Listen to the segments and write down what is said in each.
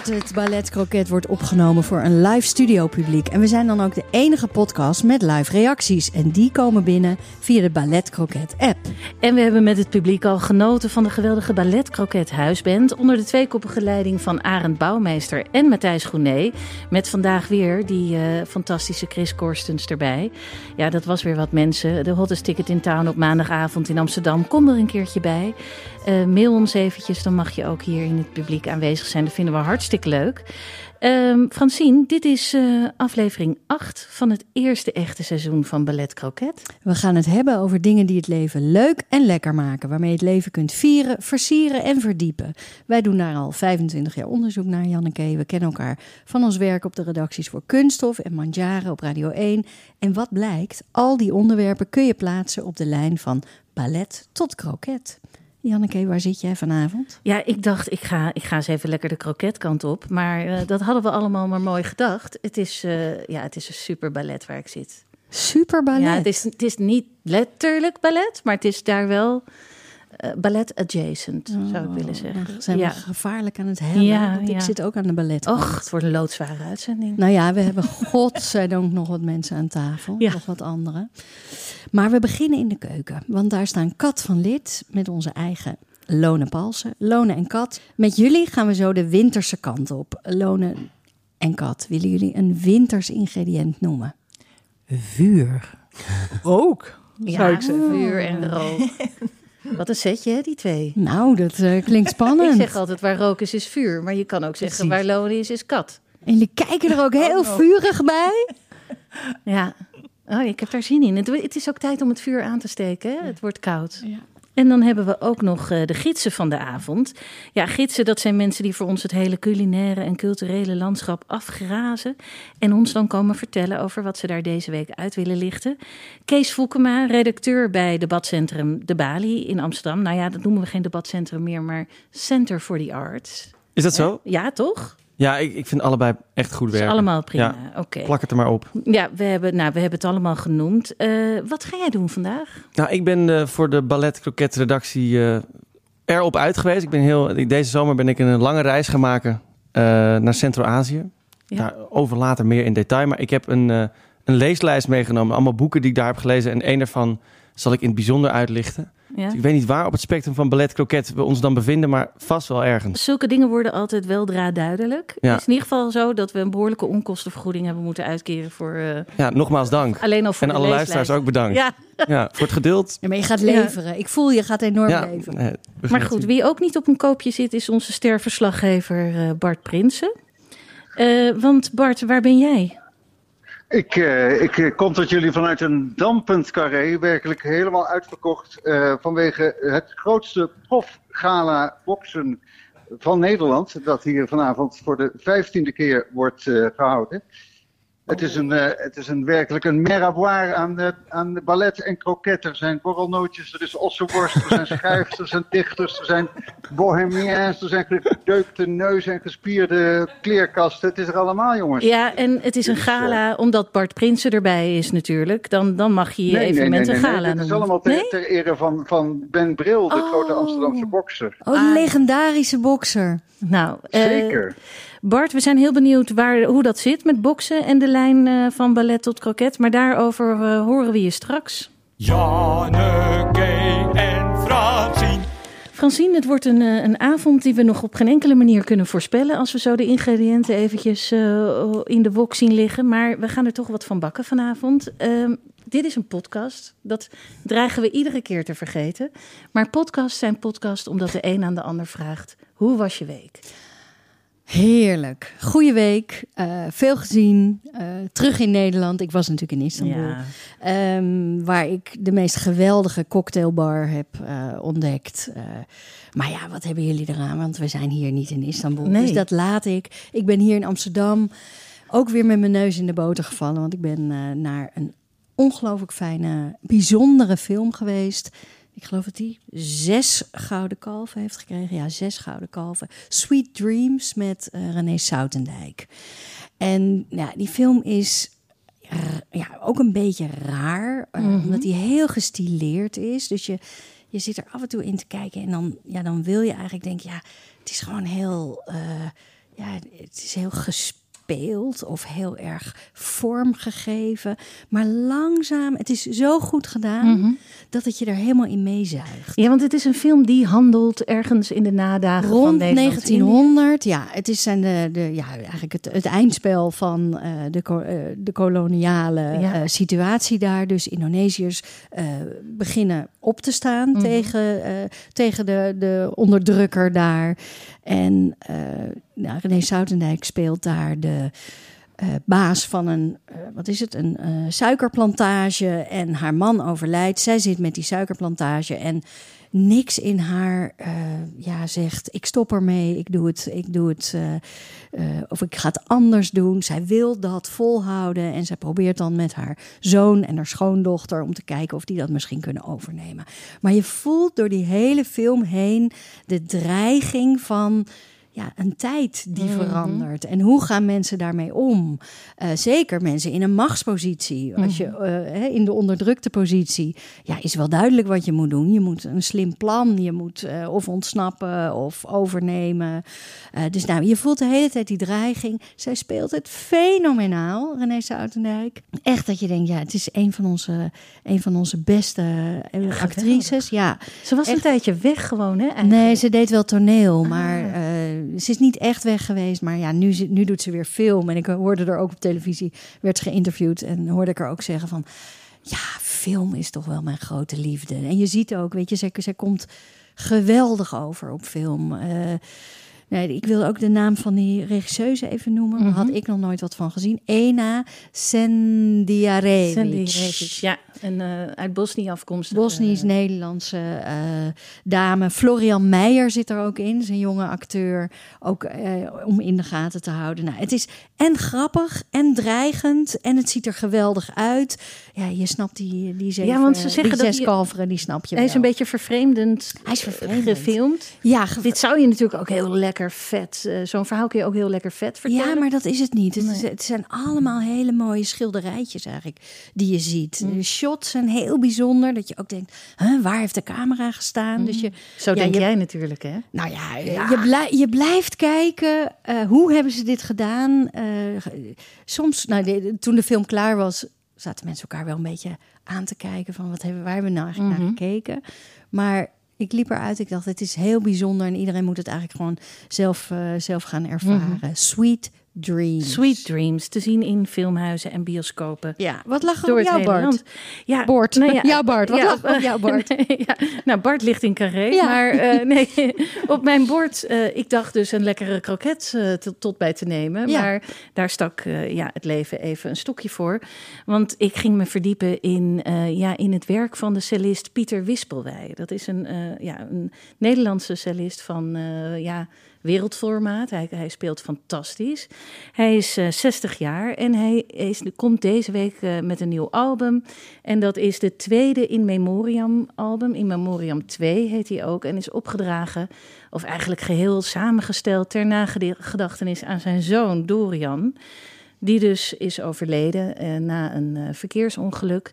Het, Ballet Croquet wordt opgenomen voor een live studio publiek. En we zijn dan ook de enige podcast met live reacties. En die komen binnen via de Ballet Croquet app. En we hebben met het publiek al genoten van de geweldige Ballet Croquet Huisband. Onder de tweekoppige leiding van Arend Bouwmeester en Matthijs Groenee. Met vandaag weer die eh, fantastische Chris Korstens erbij. Ja, dat was weer wat mensen. De hottest ticket in town op maandagavond in Amsterdam. Kom er een keertje bij. Eh, mail ons eventjes, dan mag je ook hier in het publiek aanwezig zijn. Dat vinden we hartstikke leuk. Ehm Francine, dit is eh, aflevering 8 van het eerste echte seizoen van Ballet Croquet. We gaan het hebben over dingen die het leven leuk en lekker maken. Waarmee je het leven kunt vieren, versieren en verdiepen. Wij doen daar al 25 jaar onderzoek naar, Janneke. We kennen elkaar van ons werk op de redacties voor Kunststof en Mandjaren op Radio 1. En wat blijkt, al die onderwerpen kun je plaatsen op de lijn van ballet tot kroket. Janneke, waar zit jij vanavond? Ja, ik dacht, ik ga, ik ga eens even lekker de kroketkant op. Maar eh, dat hadden we allemaal maar mooi gedacht. Het is, eh, ja, het is een super ballet waar ik zit. Super ballet. Ja, het is, het is niet letterlijk ballet, maar het is daar wel eh, ballet adjacent, zou ik willen zeggen. Dan zijn ja. we gevaarlijk aan het hebben. Ja, want ik ja. zit ook aan de ballet. Och, het wordt een loodzware uitzending. Nou ja, we hebben godzijdank nog wat mensen aan tafel. Ja. Nog wat andere. Maar we beginnen in de keuken. Want daar staan Kat van Lid met onze eigen Lone Palsen. Lone en Kat. Met jullie gaan we zo de winterse kant op. Lone en Kat, willen jullie een winters ingrediënt noemen? Vuur. Ook, zou ja, ik zeggen. vuur en rook. Wat een setje, hè, die twee. Nou, dat eh, klinkt Ik spannend. zeg altijd, waar rook is, is vuur. Maar je kan ook zeggen, Precies. waar loon is, is kat. En jullie kijken er ook heel vurig bij. Ja. Oh, ik heb daar zin in. Het, het is ook tijd om het vuur aan te steken. Hè? Het wordt koud. Ja. En dan hebben we ook nog eh, de gidsen van de avond. Ja, gidsen, dat zijn mensen die voor ons het hele culinaire en culturele landschap afgrazen. En ons dan komen vertellen over wat ze daar deze week uit willen lichten. Kees Voekema, redacteur bij debatcentrum De Bali in Amsterdam. Nou ja, dat noemen we geen debatcentrum meer, maar Center for the Arts. Is dat zo? Ja, toch? Ja, ik, ik vind allebei echt goed Dat is werk. allemaal prima. Oké. Plak het er maar op. Ja, we hebben, nou, we hebben het allemaal genoemd. Eh, wat ga jij doen vandaag? Nou, ik ben eh, voor de Ballet Croquet redactie eh, erop uit geweest. Ik ben heel, deze zomer ben ik een lange reis gaan maken naar Centraal-Azië. Ja. Daarover later meer in detail. Maar ik heb een, een leeslijst meegenomen. Allemaal boeken die ik daar heb gelezen. En één daarvan zal ik in het bijzonder uitlichten. Ja? Dus ik weet niet waar op het spectrum van Ballet Croquet we ons dan bevinden. Maar vast wel ergens. Zulke dingen worden altijd weldra duidelijk. Ja. Het is in ieder geval zo dat we een behoorlijke onkostenvergoeding hebben moeten uitkeren voor uh, Ja, nogmaals dank. alleen al voor En de alle leeslijst. luisteraars ook bedankt. Ja, Ja, voor het geduld. Ja, maar je gaat leveren. Ik voel je gaat enorm Ja, leveren. eh, maar goed, wie ook niet op een koopje zit is onze sterverslaggever eh, Bart Prinsen. Eh, want Bart, waar ben jij? Ik, eh, ik eh, kom tot jullie vanuit een dampend carré, werkelijk helemaal uitverkocht eh, vanwege het grootste profgala boksen van Nederland, dat hier vanavond voor de vijftiende keer wordt eh, gehouden. Het is, een, eh, het is een werkelijk een meravoir aan, de, aan de ballet en kroket. Er zijn borrelnootjes, er is ossenworst, er zijn schrijvers, er zijn dichters, er zijn bohemiens, er zijn gedeukte neus en gespierde kleerkasten. Het is er allemaal, jongens. Ja, en het is een Dus, gala omdat Bart Prinsen erbij is natuurlijk. Dan, dan mag je je evenement een gala Dit is allemaal ter, Nee? ter ere van, van Ben Bril, de Oh. grote Amsterdamse bokser. Oh, de legendarische bokser. Nou, eh, Zeker. Bart, we zijn heel benieuwd waar, hoe dat zit met boksen en de lijn eh, van ballet tot kroket. Maar daarover eh, horen we je straks. Janneke en Francine. Francine, het wordt een, eh, een avond die we nog op geen enkele manier kunnen voorspellen. Als we zo de ingrediënten eventjes in de wok zien liggen. Maar we gaan er toch wat van bakken vanavond. Ehm, dit is een podcast. Dat dreigen we iedere keer te vergeten. Maar podcasts zijn podcasts omdat de een aan de ander vraagt: hoe was je week? Heerlijk. Goeie week. eh, veel gezien. eh, terug in Nederland. Ik was natuurlijk in Istanbul. Ja. Ehm, waar ik de meest geweldige cocktailbar heb eh, ontdekt. Maar ja, wat hebben jullie eraan? Want we zijn hier niet in Istanbul. Nee. Dus dat laat ik. Ik ben hier in Amsterdam ook weer met mijn neus in de boter gevallen. Want ik ben naar een ongelooflijk fijne, bijzondere film geweest. Ik geloof dat hij zes gouden kalven heeft gekregen. Ja, zes gouden kalven. Sweet Dreams met eh, René Soutendijk. En ja, die film is ja, ook een beetje raar. eh, Omdat hij heel gestileerd is. Dus je, je zit er af en toe in te kijken. En dan, ja, dan wil je eigenlijk denken... Ja, het is gewoon heel... eh, ja, het is heel gespeeld of heel erg vormgegeven. Maar langzaam, het is zo goed gedaan... dat het je er helemaal in meezuigt. Ja, want het is een film die handelt ergens in de nadagen van Rond Nederlands-Indië. 1900, ja, het is zijn de, de, ja, eigenlijk het, het eindspel van eh, de, eh, de koloniale Ja. eh, situatie daar. Dus Indonesiërs beginnen op te staan Mhm. tegen, tegen de, de onderdrukker daar. En nou, René Soutendijk speelt daar de eh, baas van een, eh, wat is het, een eh, suikerplantage. En haar man overlijdt. Zij zit met die suikerplantage en niks in haar ja, zegt: ik stop ermee, ik doe het, ik doe het, of ik ga het anders doen. Zij wil dat volhouden en zij probeert dan met haar zoon en haar schoondochter om te kijken of die dat misschien kunnen overnemen. Maar je voelt door die hele film heen de dreiging van ja, een tijd die verandert. En hoe gaan mensen daarmee om? Eh, zeker mensen in een machtspositie. Als je eh, hè, in de onderdrukte positie, ja, is wel duidelijk wat je moet doen. Je moet een slim plan, je moet eh, of ontsnappen of overnemen. Dus nou, je voelt de hele tijd die dreiging. Zij speelt het fenomenaal, René Soutendijk. Echt dat je denkt, ja, het is een van onze, een van onze beste actrices. Ja, Ze was een tijdje weg gewoon, hè? eigenlijk. Nee, ze deed wel toneel, Ah. maar eh, ze is niet echt weg geweest. Maar ja, nu, nu doet ze weer film. En ik hoorde er ook op televisie, werd ze geïnterviewd. En hoorde ik haar ook zeggen van... Ja, film is toch wel mijn grote liefde. En je ziet ook, weet je, zij, zij komt geweldig over op film. Eh, nee, ik wil ook de naam van die regisseuse even noemen. Daar had ik nog nooit wat van gezien. Ena Sendiarevic. Sandy Revic, Ja, en eh, uit Bosnië afkomstig. Bosnisch-Nederlandse eh, dame. Florian Meijer zit er ook in, zijn jonge acteur. Ook eh, om in de gaten te houden. Nou, het is en grappig en dreigend. En het ziet er geweldig uit. Ja, je snapt die, die zeven, Ja, want ze zeggen die dat zes kalveren, die snap je Hij is wel. een beetje vervreemdend, Hij is eh, vervreemdend. gefilmd. Ja, ge- Dit zou je natuurlijk ook heel lekker vet... eh, Zo'n verhaal kun je ook heel lekker vet vertellen. Ja, maar dat is het niet. Het, is- zijn allemaal hele mooie schilderijtjes eigenlijk die je ziet. Mm. De shots zijn heel bijzonder. Dat je ook denkt, huh, waar heeft de camera gestaan? Dus je, Zo Ja, denk je- jij natuurlijk, hè? Nou ja, Je, blij- je blijft kijken. eh, hoe hebben ze dit gedaan? Eh, soms, nou, de- toen de film klaar was, zaten mensen elkaar wel een beetje aan te kijken van wat hebben, waar hebben we nou eigenlijk naar gekeken? Maar ik liep eruit. Ik dacht, het is heel bijzonder en iedereen moet het eigenlijk gewoon zelf, eh, zelf gaan ervaren. Sweet Dreams. Sweet Dreams, te zien in filmhuizen en bioscopen. Ja, wat lag er op het jou, hele Bart? Ja, Bart. Ja, Bart. Wat lag op jou, Bart? ja, nou, Bart ligt in Carré. Ja. Maar eh, nee, op mijn bord, eh, ik dacht dus een lekkere kroket eh, tot, tot bij te nemen. Maar daar stak ja, het leven even een stokje voor. Want ik ging me verdiepen in, ja, in het werk van de cellist Pieter Wispelwij. Dat is een, ja, een Nederlandse cellist van ja, wereldformaat. Hij, hij speelt fantastisch. Hij is eh, 60 jaar en hij is, komt deze week eh, met een nieuw album. En dat is de tweede In Memoriam album. In Memoriam 2 heet hij ook. En is opgedragen, of eigenlijk geheel samengesteld... ter nagedachtenis aan zijn zoon Dorian. Die dus is overleden eh, na een eh, verkeersongeluk.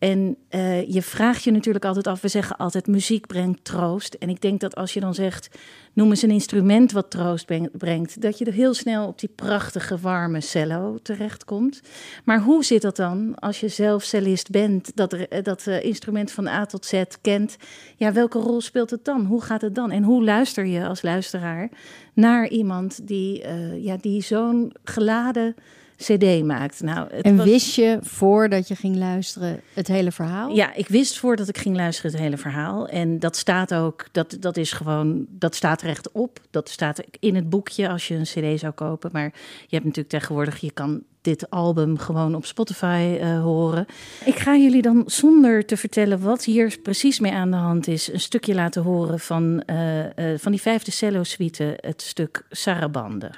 En eh, je vraagt je natuurlijk altijd af, we zeggen altijd muziek brengt troost. En ik denk dat als je dan zegt, noem eens een instrument wat troost breng- brengt, dat je er heel snel op die prachtige warme cello terechtkomt. Maar hoe zit dat dan als je zelf cellist bent, dat, eh, dat eh, instrument van A tot Z kent? Ja, welke rol speelt het dan? Hoe gaat het dan? En hoe luister je als luisteraar naar iemand die, ja, die zo'n geladen CD maakt. Nou, het En was- wist je voordat je ging luisteren het hele verhaal? Ja, ik wist voordat ik ging luisteren het hele verhaal. En dat staat ook, dat, dat is gewoon, dat staat rechtop. Dat staat in het boekje als je een CD zou kopen. Maar je hebt natuurlijk tegenwoordig, je kan dit album gewoon op Spotify eh, horen. Ik ga jullie dan, zonder te vertellen wat hier precies mee aan de hand is, een stukje laten horen van, eh, eh, van die vijfde cello-suite, het stuk Sarabande.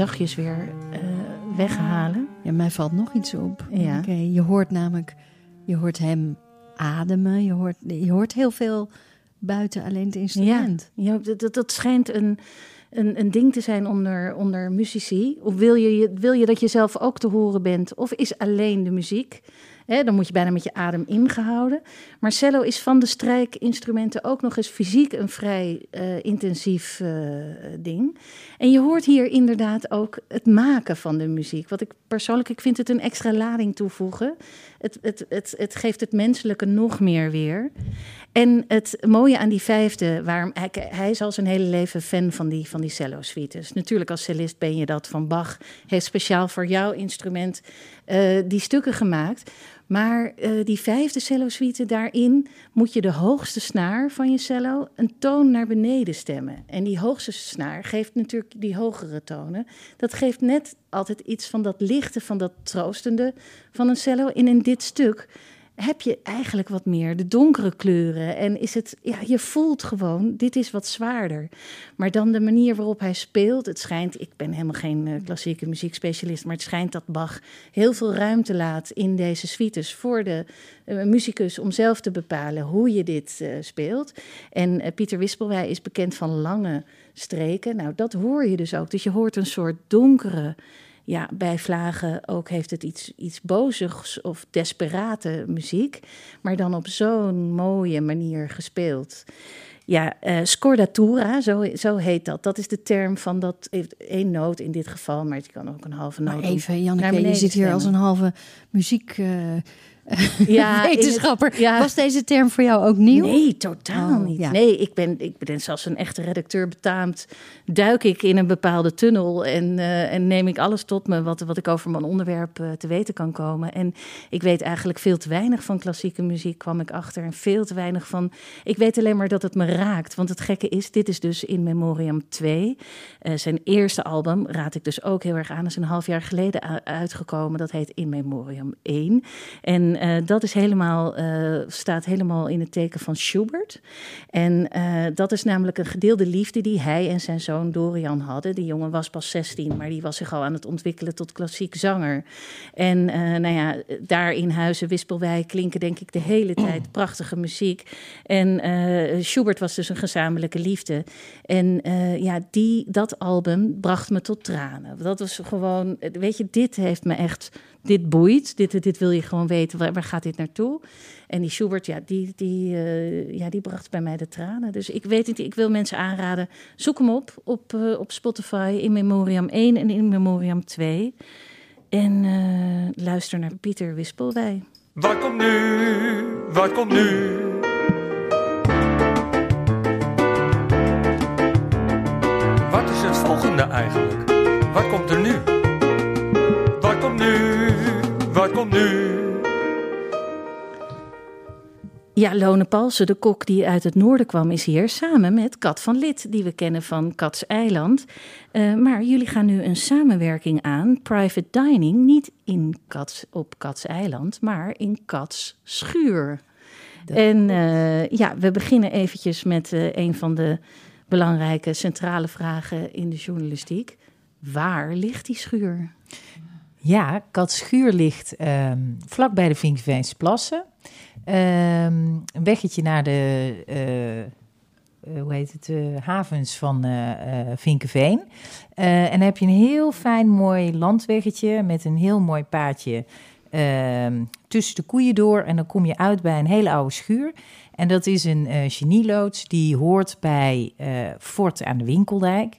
Zachtjes weer eh, weghalen. Ja, mij valt nog iets op. Ja. Oké, je hoort namelijk, je hoort hem ademen. Je hoort, je hoort heel veel buiten alleen het instrument. Ja, dat, dat, dat schijnt een, een, een ding te zijn onder, onder muzici. Of wil je, je- wil je dat je zelf ook te horen bent? Of is alleen de muziek? Dan moet je bijna met je adem ingehouden. Maar cello is van de strijkinstrumenten ook nog eens fysiek een vrij eh, intensief eh, ding. En je hoort hier inderdaad ook het maken van de muziek. Wat ik persoonlijk, ik vind het een extra lading toevoegen. Het, het, het, het geeft het menselijke nog meer weer. En het mooie aan die vijfde, waarom hij, hij is al zijn hele leven fan van die, van die cello-suites. Natuurlijk als cellist ben je dat van Bach. heeft speciaal voor jouw instrument eh, die stukken gemaakt. Maar eh, die vijfde cello-suite, daarin moet je de hoogste snaar van je cello een toon naar beneden stemmen. En die hoogste snaar geeft natuurlijk die hogere tonen. Dat geeft net altijd iets van dat lichte, van dat troostende van een cello. En in dit stuk heb je eigenlijk wat meer de donkere kleuren. En is het, ja, je voelt gewoon, dit is wat zwaarder. Maar dan de manier waarop hij speelt. Het schijnt, ik ben helemaal geen eh, klassieke muziekspecialist, maar het schijnt dat Bach heel veel ruimte laat in deze suites voor de eh, muzikus om zelf te bepalen hoe je dit eh, speelt. En Pieter Wispelwij is bekend van lange streken. Nou, dat hoor je dus ook. Dus je hoort een soort donkere ja, bij vlagen ook heeft het iets, iets bozigs of desperate muziek, maar dan op zo'n mooie manier gespeeld. Ja, eh, scordatura, zo, zo heet dat. Dat is de term van dat heeft één noot in dit geval, maar het kan ook een halve noot. Maar even, Janneke, je zit hier als een halve muziek... eh, Ja, het- wetenschapper. ja. Was deze term voor jou ook nieuw? Nee, totaal Oh, niet. ja. Nee, ik ben, ik ben zelfs een echte redacteur betaamt. Duik ik in een bepaalde tunnel en, eh, en neem ik alles tot me wat, wat ik over mijn onderwerp eh, te weten kan komen. En ik weet eigenlijk veel te weinig van klassieke muziek, kwam ik achter. En veel te weinig van. Ik weet alleen maar dat het me raakt. Want het gekke is, dit is dus In Memoriam 2. Eh, zijn eerste album raad ik dus ook heel erg aan. Dat is een half jaar geleden uitgekomen. Dat heet In Memoriam 1. En eh, dat is helemaal, eh, staat helemaal in het teken van Schubert. En eh, dat is namelijk een gedeelde liefde die hij en zijn zoon Dorian hadden. Die jongen was pas 16, maar die was zich al aan het ontwikkelen tot klassiek zanger. En nou ja, daar in Huizen Wispelwijk klinken denk ik de hele tijd prachtige muziek. En Schubert was dus een gezamenlijke liefde. En ja, die, dat album bracht me tot tranen. Dat was gewoon, weet je, dit heeft me echt, dit boeit. Dit, dit wil je gewoon weten, waar, gaat dit naartoe? En die Schubert, ja die, die, eh, ja, die bracht bij mij de tranen. Dus ik weet niet, ik wil mensen aanraden, zoek hem op op, eh, op Spotify, In Memoriam 1 en In Memoriam 2. En eh, luister naar Pieter Wispelwij. Wat komt nu? Wat komt nu? Wat is het volgende eigenlijk? Wat komt er nu? Wat komt nu? Wat komt nu? Ja, Lone Palsen, de kok die uit het noorden kwam, is hier samen met Kat van Lid, die we kennen van Kats Eiland. Eh, maar jullie gaan nu een samenwerking aan, private dining, niet in Kats, op Kats Eiland, maar in Kats Schuur. en eh, ja, we beginnen eventjes met eh, een van de belangrijke centrale vragen in de journalistiek. Waar ligt die schuur? Ja, Katschuur ligt ehm vlak bij de Vinkveense Plassen. Ehm, een weggetje naar de, eh, eh, hoe heet het, havens van eh Vinkeveen. Eh, en dan heb je een heel fijn mooi landweggetje met een heel mooi paadje ehm, tussen de koeien door. En dan kom je uit bij een hele oude schuur. En dat is een genieloods die hoort bij Fort aan de Winkeldijk.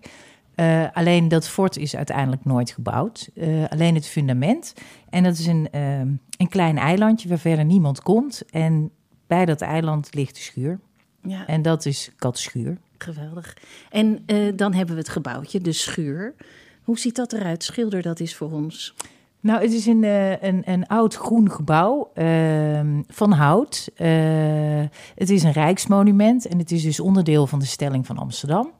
Eh, alleen dat fort is uiteindelijk nooit gebouwd. Eh, alleen het fundament. En dat is een, ehm, een klein eilandje waar verder niemand komt. En bij dat eiland ligt de schuur. Ja, En dat is Katschuur. geweldig. En eh, dan hebben we het gebouwtje, de schuur. Hoe ziet dat eruit? Schilder dat eens voor ons. Nou, het is een, een, een oud groen gebouw ehm, van hout. Het is een rijksmonument en het is dus onderdeel van de stelling van Amsterdam.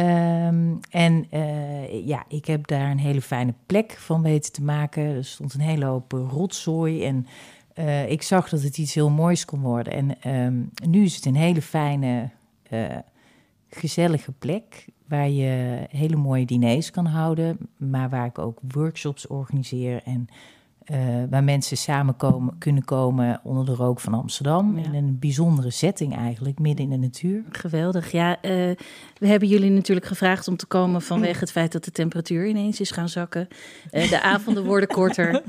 Ehm, en eh, ja, ik heb daar een hele fijne plek van weten te maken. Er stond een hele hoop eh, rotzooi en eh, ik zag dat het iets heel moois kon worden. En ehm, nu is het een hele fijne, gezellige plek waar je hele mooie diners kan houden, maar waar ik ook workshops organiseer en eh, waar mensen samenkomen, kunnen komen onder de rook van Amsterdam. Ja. In een bijzondere setting eigenlijk, midden in de natuur. Geweldig. Ja, eh, we hebben jullie natuurlijk gevraagd om te komen vanwege het feit dat de temperatuur ineens is gaan zakken. Eh, de avonden worden korter.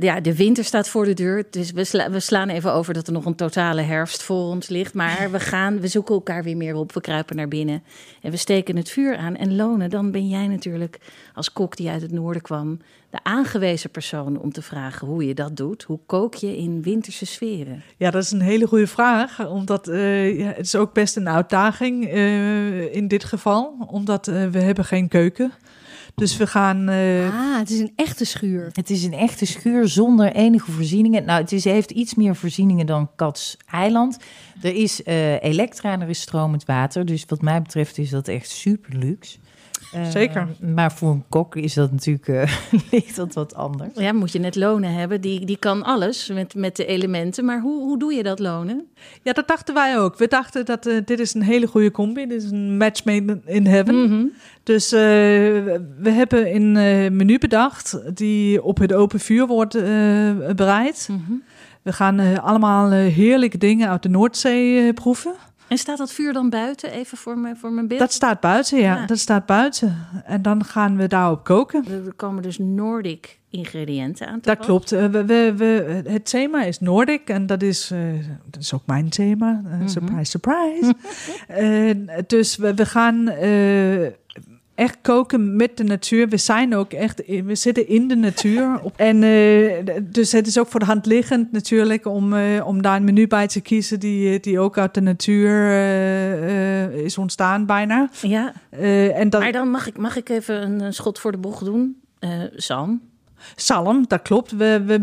Ja, de winter staat voor de deur. Dus we, sla- we slaan even over dat er nog een totale herfst voor ons ligt. Maar we gaan, we zoeken elkaar weer meer op. We kruipen naar binnen en we steken het vuur aan. En Lone, dan ben jij natuurlijk als kok die uit het noorden kwam, de aangewezen persoon om te vragen hoe je dat doet. Hoe kook je in winterse sferen? Ja, dat is een hele goede vraag. Omdat eh, ja, het is ook best een uitdaging eh, in dit geval. Omdat eh, we hebben geen keuken. Dus we gaan... Ah, het is een echte schuur. Het is een echte schuur zonder enige voorzieningen. Nou, het is, heeft iets meer voorzieningen dan Cats Eiland. Er is eh, elektra en er is stromend water. Dus wat mij betreft is dat echt super luxe. Eh, Zeker. Maar voor een kok is dat natuurlijk eh, ligt dat wat anders. Ja, moet je net lonen hebben. Die, die kan alles met, met de elementen. Maar hoe, hoe doe je dat lonen? Ja, dat dachten wij ook. We dachten dat eh, dit is een hele goede combi. Dit is een match made in heaven. Mhm. Dus eh, we hebben een eh, menu bedacht die op het open vuur wordt eh, bereid. Mhm. We gaan allemaal heerlijke dingen uit de Noordzee proeven. En staat dat vuur dan buiten? Even voor, mijn voor mijn beeld. Dat staat buiten, ja. Ja. Dat staat buiten. En dan gaan we daarop koken. Er komen dus Nordic ingrediënten aan te Dat klopt. Eh, We, we, we, het thema is Nordic en dat is, eh, dat is ook mijn thema. Eh, Mhm. Surprise, surprise. Dus we, we gaan echt koken met de natuur. We zijn ook echt, we zitten in de natuur. En eh, dus het is ook voor de hand liggend natuurlijk om, eh, om daar een menu bij te kiezen die, eh, die ook uit de natuur is ontstaan bijna. Ja, en maar dan mag ik, mag ik even een, schot voor de bocht doen. Sam, Zalm, dat klopt. We,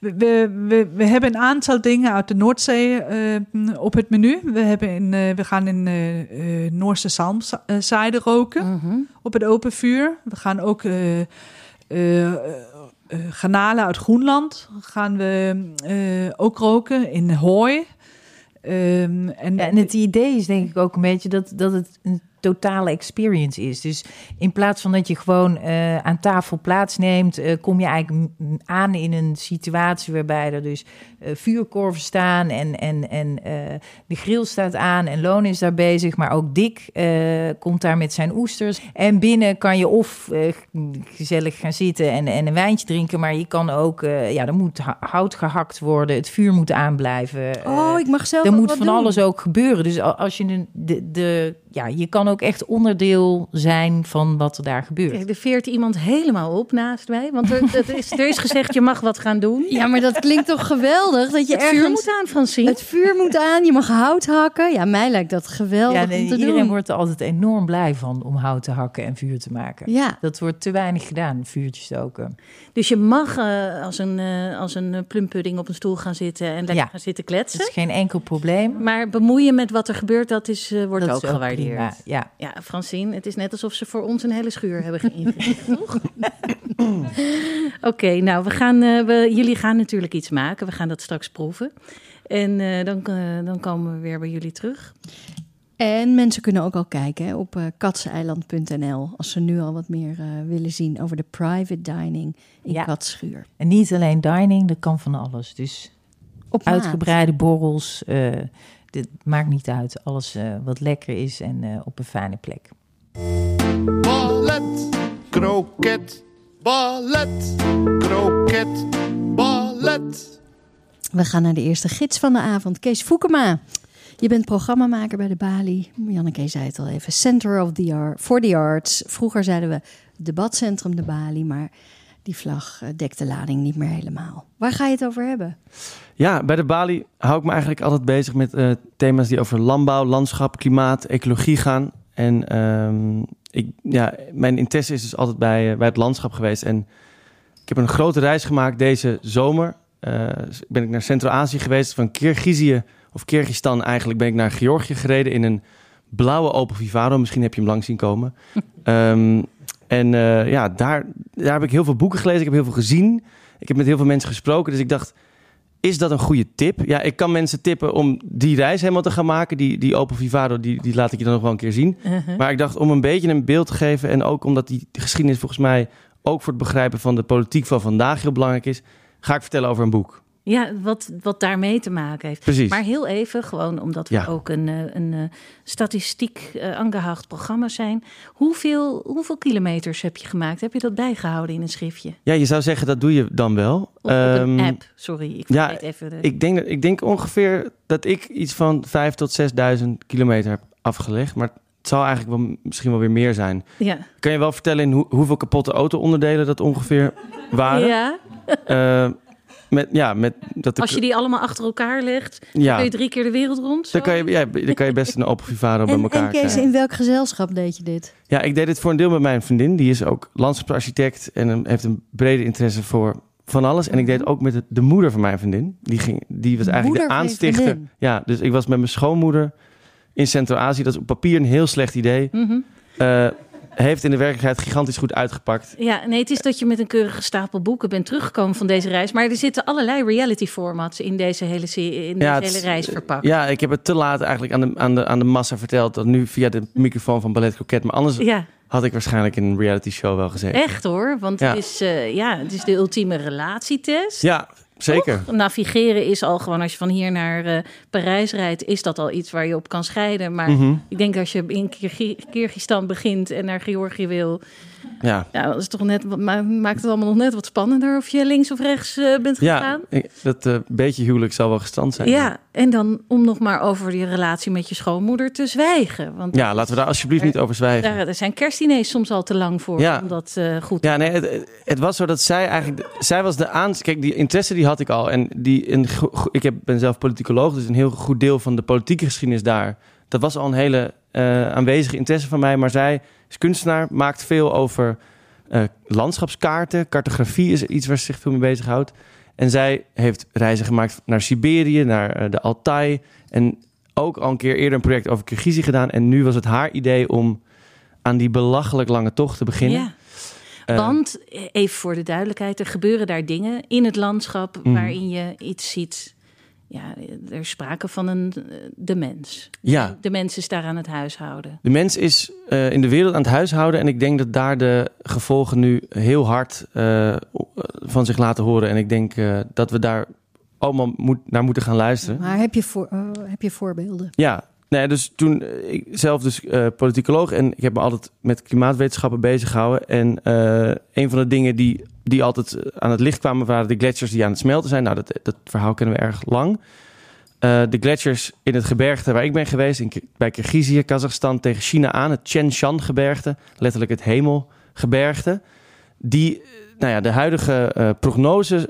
we, we, we, we, hebben een aantal dingen uit de Noordzee eh, op het menu. We, hebben in, eh, we gaan in eh, Noorse zalmzijde roken Mhm. op het open vuur. We gaan ook garnalen uit Groenland gaan we ook roken in hooi. Ehm, en, Ja, en het idee is denk ik ook een beetje dat, dat het een totale experience is. Dus in plaats van dat je gewoon eh, aan tafel plaatsneemt, eh, kom je eigenlijk aan in een situatie waarbij er dus eh, vuurkorven staan en, en, en de grill staat aan en Loon is daar bezig, maar ook Dick komt daar met zijn oesters. En binnen kan je of gezellig gaan zitten en, en een wijntje drinken, maar je kan ook, ja, er moet hout gehakt worden, het vuur moet aanblijven. Oh, ik mag zelf er moet van doen. alles ook gebeuren. Dus al- als je de, de, ja, je kan ook echt onderdeel zijn van wat er daar gebeurt. Kijk, er veert iemand helemaal op naast mij. Want er, dat is, er is gezegd, je mag wat gaan doen. Ja, maar dat klinkt toch geweldig? Dat je het vuur moet aan, Francine. Het vuur moet aan, je mag hout hakken. Ja, mij lijkt dat geweldig Ja, nee, om te iedereen doen. wordt er altijd enorm blij van om hout te hakken en vuur te maken. Ja, Dat wordt te weinig gedaan, vuurtjes stoken. Dus je mag eh, als een, eh, als een plumpudding op een stoel gaan zitten en lekker Ja. gaan zitten Dat kletsen. is geen enkel probleem. Maar bemoeien met wat er gebeurt, dat is, eh, wordt dat ook gewaardeerd. Prima, Ja. Ja, Francine, het is net alsof ze voor ons een hele schuur hebben geïnvesteerd, toch? Oké, nou, we gaan, eh, we, jullie gaan natuurlijk iets maken. We gaan dat straks proeven. En eh, dan, eh, dan komen we weer bij jullie terug. en mensen kunnen ook al kijken hè, op katseneiland.nl als ze nu al wat meer eh, willen zien over de private dining in Ja. Katschuur. En niet alleen dining, dat kan van alles. Dus Op maat. uitgebreide borrels, eh, dit maakt niet uit. Alles eh, wat lekker is en eh, op een fijne plek. Ballet, kroket, ballet, kroket, bed. We gaan naar de eerste gids van de avond, Kees Foekema. Je bent programmamaker bij de Bali. Janneke zei het al even. Center of the Art, for the Arts. Vroeger zeiden we debatcentrum de Bali, maar die vlag eh, dekt de lading niet meer helemaal. Waar ga je het over hebben? Ja, bij de Bali hou ik me eigenlijk altijd bezig met eh, thema's die over landbouw, landschap, klimaat, ecologie gaan. En ehm, ik, ja, mijn interesse is dus altijd bij, eh, bij het landschap geweest. En ik heb een grote reis gemaakt deze zomer. Ben ik naar Centraal-Azië geweest, van Kirgizië of Kyrgyzstan eigenlijk ben ik naar Georgië gereden in een blauwe Opel Vivaro. Misschien heb je hem lang zien komen. Ehm, en eh, ja, daar, daar heb ik heel veel boeken gelezen. Ik heb heel veel gezien. Ik heb met heel veel mensen gesproken. Dus ik dacht, is dat een goede tip? Ja, ik kan mensen tippen om die reis helemaal te gaan maken. Die, die Opel Vivaro, die, die laat ik je dan nog wel een keer zien. Uh-huh. Maar ik dacht om een beetje een beeld te geven. En ook omdat die geschiedenis volgens mij ook voor het begrijpen van de politiek van vandaag heel belangrijk is. Ga ik vertellen over een boek. Ja, wat, wat daarmee te maken heeft. Precies. Maar heel even, gewoon omdat we Ja. ook een, eh, een eh, statistiek eh aangehaald programma zijn. Hoeveel, hoeveel kilometers heb je gemaakt? Heb je dat bijgehouden in een schriftje? Ja, je zou zeggen dat doe je dan wel. Op een Ehm, app? Sorry, ik ja, even de... Ik denk, ik denk ongeveer dat ik iets van 5 tot 6.000 kilometer heb afgelegd. Maar het zal eigenlijk wel, misschien wel weer meer zijn. ja. Kan je wel vertellen in hoe, hoeveel kapotte auto-onderdelen dat ongeveer waren? ja, met, ja, met dat als je die allemaal achter elkaar legt, ja, kun je drie keer de wereld rond. dan kan je, ja, dan kan je best een Opel Vivaro bij elkaar en Kees, in welk gezelschap deed je dit? Ja, ik deed dit voor een deel met mijn vriendin. Die is ook landschapsarchitect en een- heeft een brede interesse voor van alles. En ik deed het ook met de, de moeder van mijn vriendin. Die, ging, die was eigenlijk Moeder de aanstichter. Ja, dus ik was met mijn schoonmoeder in Centraal-Azië. Dat is op papier een heel slecht idee. Mhm. Eh, heeft in de werkelijkheid gigantisch goed uitgepakt. Ja, nee, het is dat je met een keurige stapel boeken bent teruggekomen van deze reis. Maar er zitten allerlei reality formats in deze hele, in Ja, deze hele reis verpakt. Ja, ik heb het te laat eigenlijk aan de, aan de, aan de massa verteld. Dat nu via de microfoon van Ballet Croquet. Maar anders Ja, had ik waarschijnlijk in een reality show wel gezeten. echt hoor. Want Ja. het, is, eh, ja, het is de ultieme relatietest. Ja, zeker. Toch? Navigeren is al gewoon, als je van hier naar eh, Parijs rijdt, is dat al iets waar je op kan scheiden. Maar Mhm. ik denk als je in Kyrgy- Kyrgyzstan begint en naar Georgië wil, Ja, ja, dat is toch net, maakt het allemaal nog net wat spannender of je links of rechts eh, bent gegaan. ja dat eh, beetje huwelijk zal wel gestand zijn. Ja, en dan om nog maar over die relatie met je schoonmoeder te zwijgen. Want Ja, laten we daar alsjeblieft niet over zwijgen. daar, daar zijn kerstdiners soms al te lang voor Ja. om dat eh, goed Ja, nee, het, het was zo dat zij eigenlijk... Zij was de aan... Kijk, die interesse die had ik al. En die, een, ik heb, ben zelf politicoloog, dus een heel goed deel van de politieke geschiedenis daar... Dat was al een hele aanwezige interesse van mij. Maar zij is kunstenaar, maakt veel over eh, landschapskaarten. Cartografie is iets waar ze zich veel mee bezighoudt. En zij heeft reizen gemaakt naar Siberië, naar eh, de Altai. En ook al een keer eerder een project over Kirgizië gedaan. En nu was het haar idee om aan die belachelijk lange tocht te beginnen. Ja, Eh, want even voor de duidelijkheid, er gebeuren daar dingen in het landschap Mhm. waarin je iets ziet. Ja, er is sprake van een eh, de mens. Ja. De mens is daar aan het huishouden. De mens is eh, in de wereld aan het huishouden. En ik denk dat daar de gevolgen nu heel hard eh, van zich laten horen. En ik denk eh, dat we daar allemaal moet, naar moeten gaan luisteren. Maar heb je, voor, eh, heb je voorbeelden? Ja, nee, dus toen ik zelf dus eh, politicoloog en ik heb me altijd met klimaatwetenschappen bezig gehouden. En eh, een van de dingen die, die altijd eh, aan het licht kwamen waren de gletsjers die aan het smelten zijn. Nou, dat, dat verhaal kennen we erg lang. Eh, de gletsjers in het gebergte waar ik ben geweest, in, bij Kirgizië, Kazachstan, tegen China aan, het Tian Shan gebergte, letterlijk het hemelgebergte. Die, eh, nou ja, de huidige eh prognoses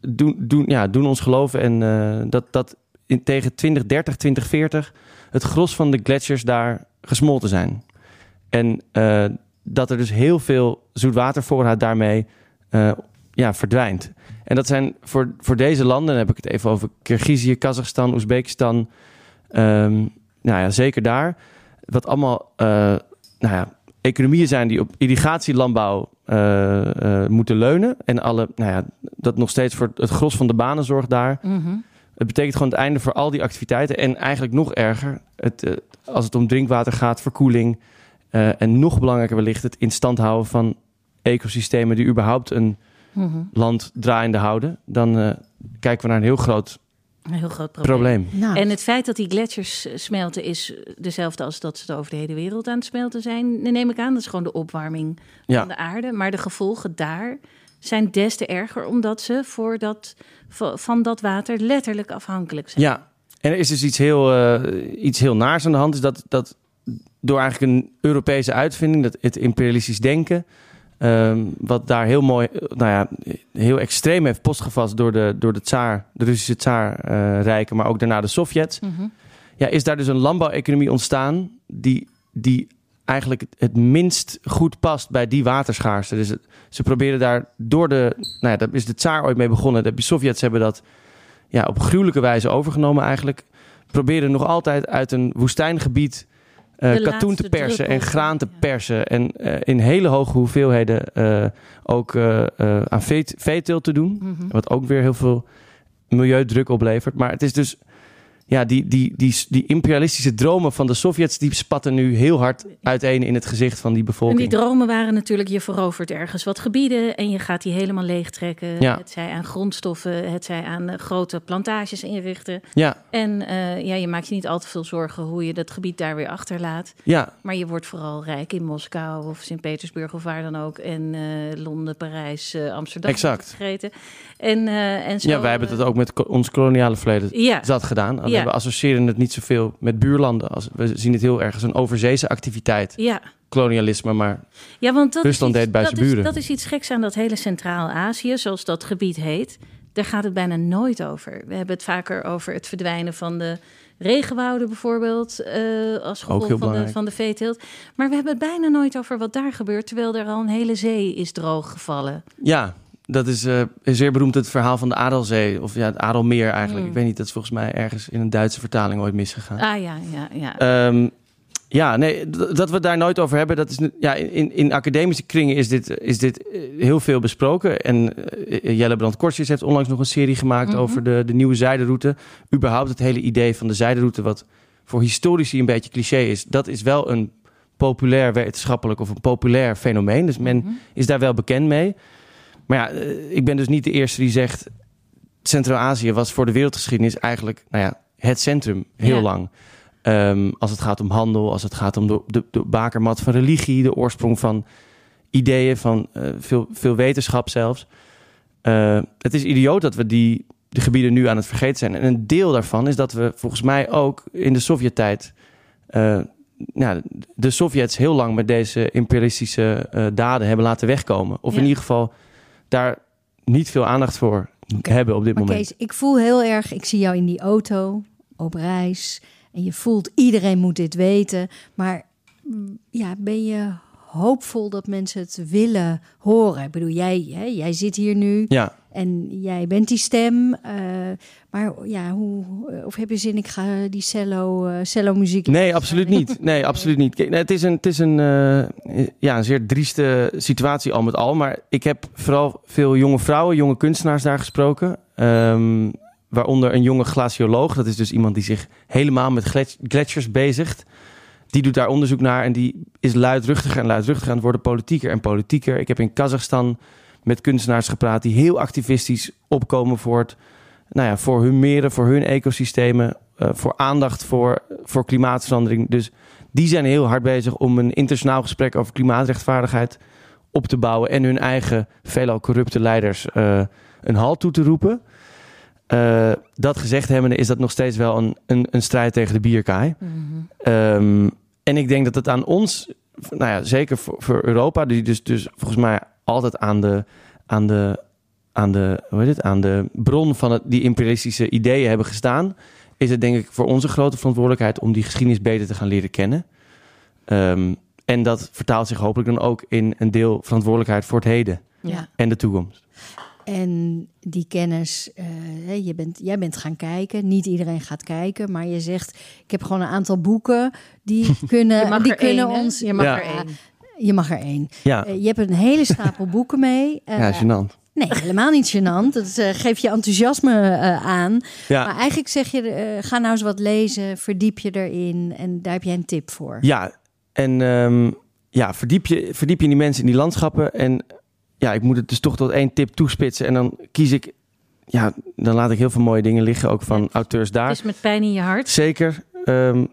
doen, doen, ja, doen ons geloven en dat, dat in, tegen 2030, 2040 het gros van de gletsjers daar gesmolten zijn. En dat er dus heel veel zoetwatervoorraad daarmee eh, ja, verdwijnt. En dat zijn voor, voor deze landen, dan heb ik het even over Kirgizië, Kazachstan, Oezbekistan. ehm, nou ja, zeker daar. Wat allemaal eh, nou ja, economieën zijn die op irrigatielandbouw eh, moeten leunen. En alle, nou ja, dat nog steeds voor het gros van de banen zorgt daar. Mhm. Het betekent gewoon het einde voor al die activiteiten. En eigenlijk nog erger, het, als het om drinkwater gaat, verkoeling. en nog belangrijker wellicht het in stand houden van ecosystemen die überhaupt een Mhm. land draaiende houden. Dan eh, kijken we naar een heel groot Een heel groot probleem. probleem. Nou, En het feit dat die gletsjers eh, smelten is dezelfde als dat ze over de hele wereld aan het smelten zijn. Dan neem ik aan, dat is gewoon de opwarming Ja. van de aarde. Maar de gevolgen daar zijn des te erger omdat ze voor dat, va- van dat water letterlijk afhankelijk zijn. Ja, en er is dus iets heel, eh, iets heel naars aan de hand. Is dat, dat door eigenlijk een Europese uitvinding, dat het imperialistisch denken, ehm, wat daar heel mooi, eh, nou ja, heel extreem heeft postgevast door de, door de tsaar, de Russische tsaarrijken, maar ook daarna de Sovjets. Mhm. Ja, is daar dus een landbouweconomie ontstaan die, die eigenlijk het, het minst goed past bij die waterschaarste. Dus het- ze proberen daar door de, nou ja, daar is de tsaar ooit mee begonnen. De Sovjets hebben dat ja, op gruwelijke wijze overgenomen eigenlijk. Proberen nog altijd uit een woestijngebied eh, katoen te persen en graan te persen. En in hele hoge hoeveelheden eh, ook eh, aan vee- veeteelt te doen. Mhm. Wat ook weer heel veel milieudruk oplevert. Maar het is dus. Ja, die, die, die, die imperialistische dromen van de Sovjets... die spatten nu heel hard uiteen in het gezicht van die En bevolking. die dromen waren natuurlijk, je verovert ergens wat gebieden en je gaat die helemaal leegtrekken. Ja. Het zij aan grondstoffen, het zij aan eh, grote plantages inrichten. Ja, En eh, ja, je maakt je niet al te veel zorgen hoe je dat gebied daar weer achterlaat. ja, Maar je wordt vooral rijk in Moskou of Sint-Petersburg of waar dan ook. En eh, Londen, Parijs, Amsterdam. Exact. En, eh, en zo, ja, wij hebben het ook met ons koloniale verleden Ja, zat gedaan. Ja. we associëren het niet zoveel met buurlanden. Als, we zien het heel erg als een overzeese activiteit. ja. Kolonialisme, maar Ja, want dat Rusland is iets, deed bij dat zijn is- buren. dat is iets geks aan dat hele Centraal-Azië, zoals dat gebied heet. Daar gaat het bijna nooit over. We hebben het vaker over het verdwijnen van de regenwouden bijvoorbeeld, eh, als gevolg van de, van de veeteelt. Maar we hebben het bijna nooit over wat daar gebeurt, terwijl er al een hele zee is drooggevallen. ja, dat is eh, zeer beroemd het verhaal van de Adelzee. Of ja, het Adelmeer eigenlijk. Mm. Ik weet niet, dat is volgens mij ergens in een Duitse vertaling ooit misgegaan. Ah ja, ja, ja. Ehm, ja, nee, dat we het daar nooit over hebben, dat is ja, in, in academische kringen is dit, is dit eh, heel veel besproken. En eh, Jelle Brand Kortjes heeft onlangs nog een serie gemaakt Mhm. over de, de nieuwe zijderoute. Überhaupt het hele idee van de zijderoute, wat voor historici een beetje cliché is, dat is wel een populair wetenschappelijk of een populair fenomeen. Dus men Mhm. is daar wel bekend mee. Maar ja, eh, ik ben dus niet de eerste die zegt... Centraal-Azië was voor de wereldgeschiedenis eigenlijk nou ja, het centrum heel Ja. lang. Ehm, als het gaat om handel, als het gaat om de, de, de bakermat van religie... de oorsprong van ideeën, van eh, veel, veel wetenschap zelfs. Eh, het is idioot dat we die, die gebieden nu aan het vergeten zijn. En een deel daarvan is dat we volgens mij ook in de Sovjet-tijd... ja, de Sovjets heel lang met deze imperialistische daden hebben laten wegkomen. Of Ja. in ieder geval daar niet veel aandacht voor hebben op dit Maar moment. Kees, ik voel heel erg, ik zie jou in die auto op reis. En je voelt, iedereen moet dit weten. Maar mm, ja, ben je hoopvol dat mensen het willen horen? Ik bedoel, jij, hè, jij zit hier nu Ja, en jij bent die stem. eh, maar ja, hoe, of heb je zin, ik ga die cello, eh, cello muziek... nee, absoluut niet. Nee, absoluut niet. Kijk, nee, het is een, het is een, eh, ja, een zeer drieste situatie al met al. Maar ik heb vooral veel jonge vrouwen, jonge kunstenaars daar gesproken. Ehm, waaronder een jonge glacioloog. Dat is dus iemand die zich helemaal met glets- gletsjers bezigt. Die doet daar onderzoek naar en die is luidruchtiger en luidruchtiger aan het worden, politieker en politieker. Ik heb in Kazachstan met kunstenaars gepraat die heel activistisch opkomen voor, het, nou ja, voor hun meren, voor hun ecosystemen, eh, voor aandacht voor, voor klimaatverandering. Dus die zijn heel hard bezig om een internationaal gesprek over klimaatrechtvaardigheid op te bouwen en hun eigen veelal corrupte leiders eh, een halt toe te roepen. Eh, dat gezegd hebbende is dat nog steeds wel een, een, een strijd tegen de bierkaai. Mhm. Ehm, en ik denk dat het aan ons, nou ja, zeker voor, voor Europa, die dus, dus volgens mij altijd aan de, aan de, aan de, hoe heet het, aan de bron van het, die imperialistische ideeën hebben gestaan, is het denk ik voor onze grote verantwoordelijkheid om die geschiedenis beter te gaan leren kennen. Ehm, en dat vertaalt zich hopelijk dan ook in een deel verantwoordelijkheid voor het heden Ja. en de toekomst. En die kennis, eh, hè, je bent, jij bent gaan kijken. Niet iedereen gaat kijken, maar je zegt: Ik heb gewoon een aantal boeken die kunnen, Je mag die er kunnen één, ons. Je mag Ja. er één. Je mag er één. Ja, Eh, je hebt een hele stapel boeken mee. Eh, ja gênant. nee, helemaal niet gênant. Dat eh, geeft je enthousiasme eh, aan. Ja. Maar eigenlijk zeg je: eh, ga nou eens wat lezen, verdiep je erin. En daar heb jij een tip voor. Ja, en ehm, ja, verdiep, je, verdiep je in die mensen, in die landschappen. En ja, ik moet het dus toch tot één tip toespitsen. En dan kies ik, ja, dan laat ik heel veel mooie dingen liggen, ook van Ja. auteurs daar. Het is met pijn in je hart. Zeker. Ehm,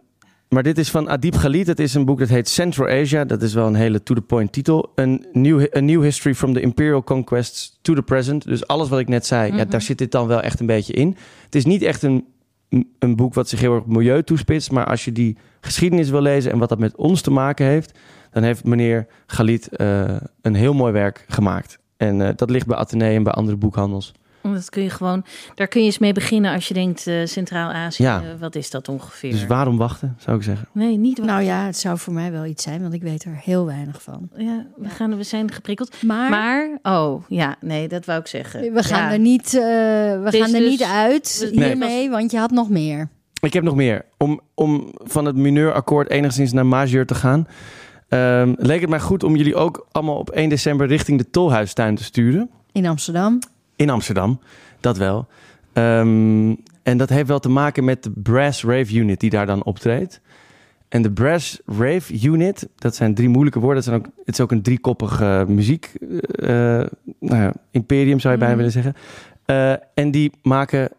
Maar dit is van Adib Khalid. Het is een boek dat heet Central Asia. Dat is wel een hele to-the-point titel. Een new, a new history from the imperial conquests to the present. Dus alles wat ik net zei, ja, daar zit dit dan wel echt een beetje in. Het is niet echt een, een boek wat zich heel erg op milieu toespitst. Maar als je die geschiedenis wil lezen en wat dat met ons te maken heeft... dan heeft meneer Khalid eh, een heel mooi werk gemaakt. En eh, dat ligt bij Atheneum en bij andere boekhandels. Dat kun je gewoon, daar kun je eens mee beginnen als je denkt eh, Centraal-Azië, Ja. eh, wat is dat ongeveer? Dus waarom wachten, zou ik zeggen. Nee, niet Nou ja, het zou voor mij wel iets zijn, want ik weet er heel weinig van. Ja, we, gaan, we zijn geprikkeld. Maar, Maar, oh ja, nee, dat wou ik zeggen. we gaan Ja. er niet, eh, we is gaan er dus- niet uit Nee. hiermee, want je had nog meer. Ik heb nog meer. Om, om van het mineurakkoord enigszins naar majeur te gaan... ehm, leek het mij goed om jullie ook allemaal op 1 december... richting de Tolhuistuin te sturen. In Amsterdam. In Amsterdam, dat wel. Ehm, en dat heeft wel te maken met de Brass Rave Unit die daar dan optreedt. En de Brass Rave Unit, dat zijn drie moeilijke woorden. Dat zijn ook, het is ook een driekoppig muziek eh, nou ja, imperium, zou je bijna Mhm. willen zeggen. Eh, en die maken,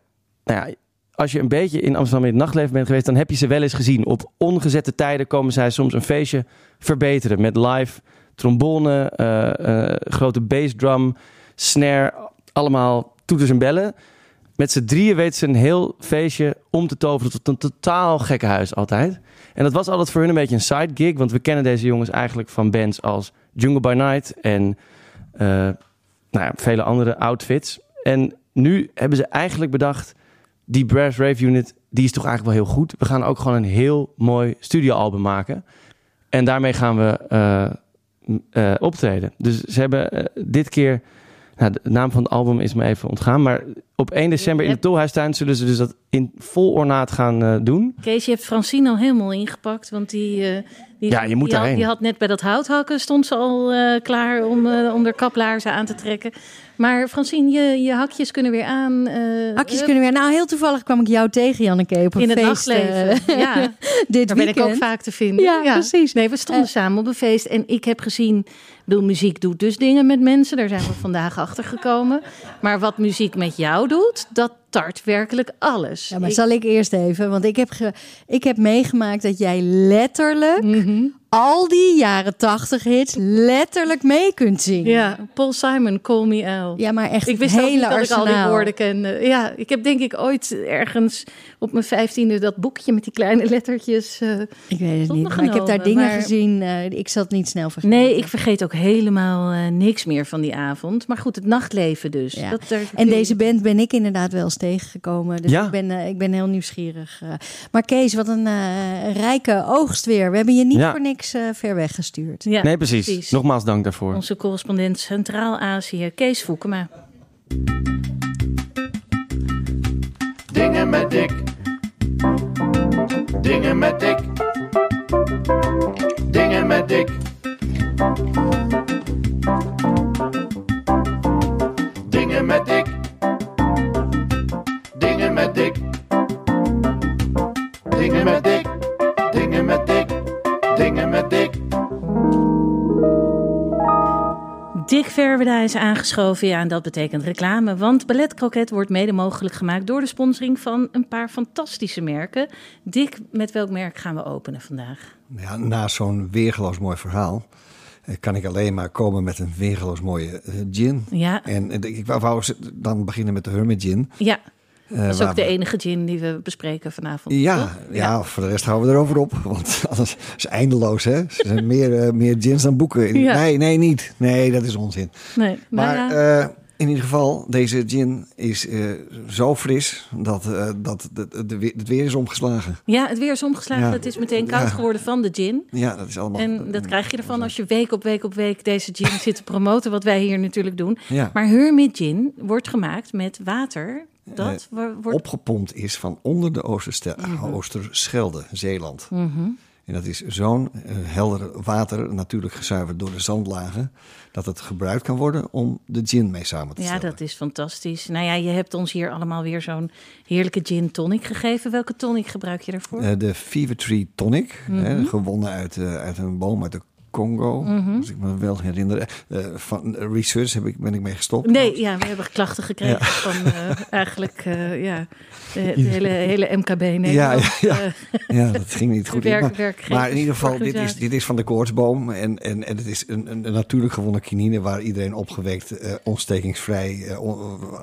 nou ja, als je een beetje in Amsterdam in het nachtleven bent geweest, dan heb je ze wel eens gezien. Op ongezette tijden komen zij soms een feestje verbeteren met live trombone, grote bassdrum, snare, allemaal toeters en bellen. Met z'n drieën weten ze een heel feestje om te toveren tot een totaal gekke huis altijd. En dat was altijd voor hun een beetje een side gig, want we kennen deze jongens eigenlijk van bands als Jungle by Night en eh, nou ja, vele andere outfits. En nu hebben ze eigenlijk bedacht, die Brass Rave Unit, die is toch eigenlijk wel heel goed. We gaan ook gewoon een heel mooi studioalbum maken. En daarmee gaan we eh, eh, optreden. Dus ze hebben dit keer... Nou, de naam van het album is me even ontgaan. Maar op 1 december in de Tolhuistuin zullen ze dus dat in vol ornaat gaan eh, doen. Kees, je hebt Francine al helemaal ingepakt, want die... eh, die Ja, je moet die had, die had net bij dat houthakken, stond ze al eh, klaar om, eh om haar kaplaarzen aan te trekken. Maar Francine, je, je hakjes kunnen weer aan. eh, Hakjes kunnen weer. Nou, heel toevallig kwam ik jou tegen, Janneke, op een in het feest. nachtleven. ja, dit daar ben ik ook vaak te vinden. Ja, precies. Nee, we stonden samen op een feest en ik heb gezien... Bedoel, muziek doet dus dingen met mensen. Daar zijn we vandaag achter gekomen. Maar wat muziek met jou doet, dat tart werkelijk alles. Ja, maar Ik- zal ik eerst even? Want ik heb, ge- ik heb meegemaakt dat jij letterlijk Mhm. al die jaren tachtig hits letterlijk mee kunt zingen. Ja, Paul Simon, Call Me Al. Ja, maar echt Ik wist hele niet dat ik al die woorden kende. Ja, ik heb denk ik ooit ergens op mijn vijftiende dat boekje met die kleine lettertjes. eh, Ik weet het niet, ik heb daar dingen maar- gezien. eh, ik zat niet snel vergeten. Nee, ik vergeet ook helemaal eh, niks meer van die avond. Maar goed, het nachtleven dus. Ja. Dat, En deze band ben ik inderdaad wel tegengekomen. Dus Ja. ik, ben, eh, ik ben heel nieuwsgierig. eh. maar Kees, wat een eh, rijke oogst weer. We hebben je niet Ja. voor niks eh, ver weg gestuurd. Ja, nee, precies. Nogmaals dank daarvoor. Onze correspondent Centraal-Azië, Kees Voekema. Dingen met dik. Dingen met dik. Dingen met dik. Dingen met dik. Dingen met dik. Dingen met dik. Dingen met dik. Dick Verweda is aangeschoven. Ja, en dat betekent reclame. Want Ballet Croquet wordt mede mogelijk gemaakt door de sponsoring van een paar fantastische merken. Dick, met welk merk gaan we openen vandaag? Ja, na zo'n weergeloos mooi verhaal eh, kan ik alleen maar komen met een weergeloos mooie eh, gin. Ja, En eh, ik wou wou dan beginnen met de Hermit Gin. ja. Eh, dat is ook de enige gin die we bespreken vanavond. Ja, toch? ja, voor de rest houden we erover op. Want anders is het eindeloos, hè? Er zijn meer, eh, meer gins dan boeken. Ja. Nee, nee, niet. Nee, dat is onzin. Nee, Maar ja. eh, in ieder geval, deze gin is eh, zo fris dat, eh, dat de, de, de weer- het weer is omgeslagen. ja, het weer is omgeslagen. ja. Het is meteen koud Ja. geworden van de gin. Ja, dat is allemaal... En dat krijg je ervan als je week op week op week deze gin zit te promoten, wat wij hier natuurlijk doen. Ja. Maar Hermit Gin wordt gemaakt met water. Dat wo- wordt. opgepompt is van onder de Oosterstel- Mhm. Oosterschelde, Zeeland. Mhm. En dat is zo'n eh, helder water, natuurlijk gezuiverd door de zandlagen, dat het gebruikt kan worden om de gin mee samen te Ja, stellen. dat is fantastisch. Nou ja, je hebt ons hier allemaal weer zo'n heerlijke gin tonic gegeven. Welke tonic gebruik je daarvoor? Eh, de Fever Tree Tonic, Mhm. hè, gewonnen uit, eh, uit een boom uit de Congo, Mhm. als ik me wel herinner. Eh, van research heb ik, ben ik mee gestopt. Nee, ja, we hebben klachten gekregen van eh, eigenlijk eh, ja, de, de hele, hele MKB Nederland. Ja, ja, ja. eh, Ja, dat ging niet goed. Werk- maar, maar in ieder geval, dit is, dit is van de koortsboom. En, en, en het is een, een, een natuurlijk gewonnen kinine waar iedereen opgewekt, eh ontstekingsvrij, eh, on-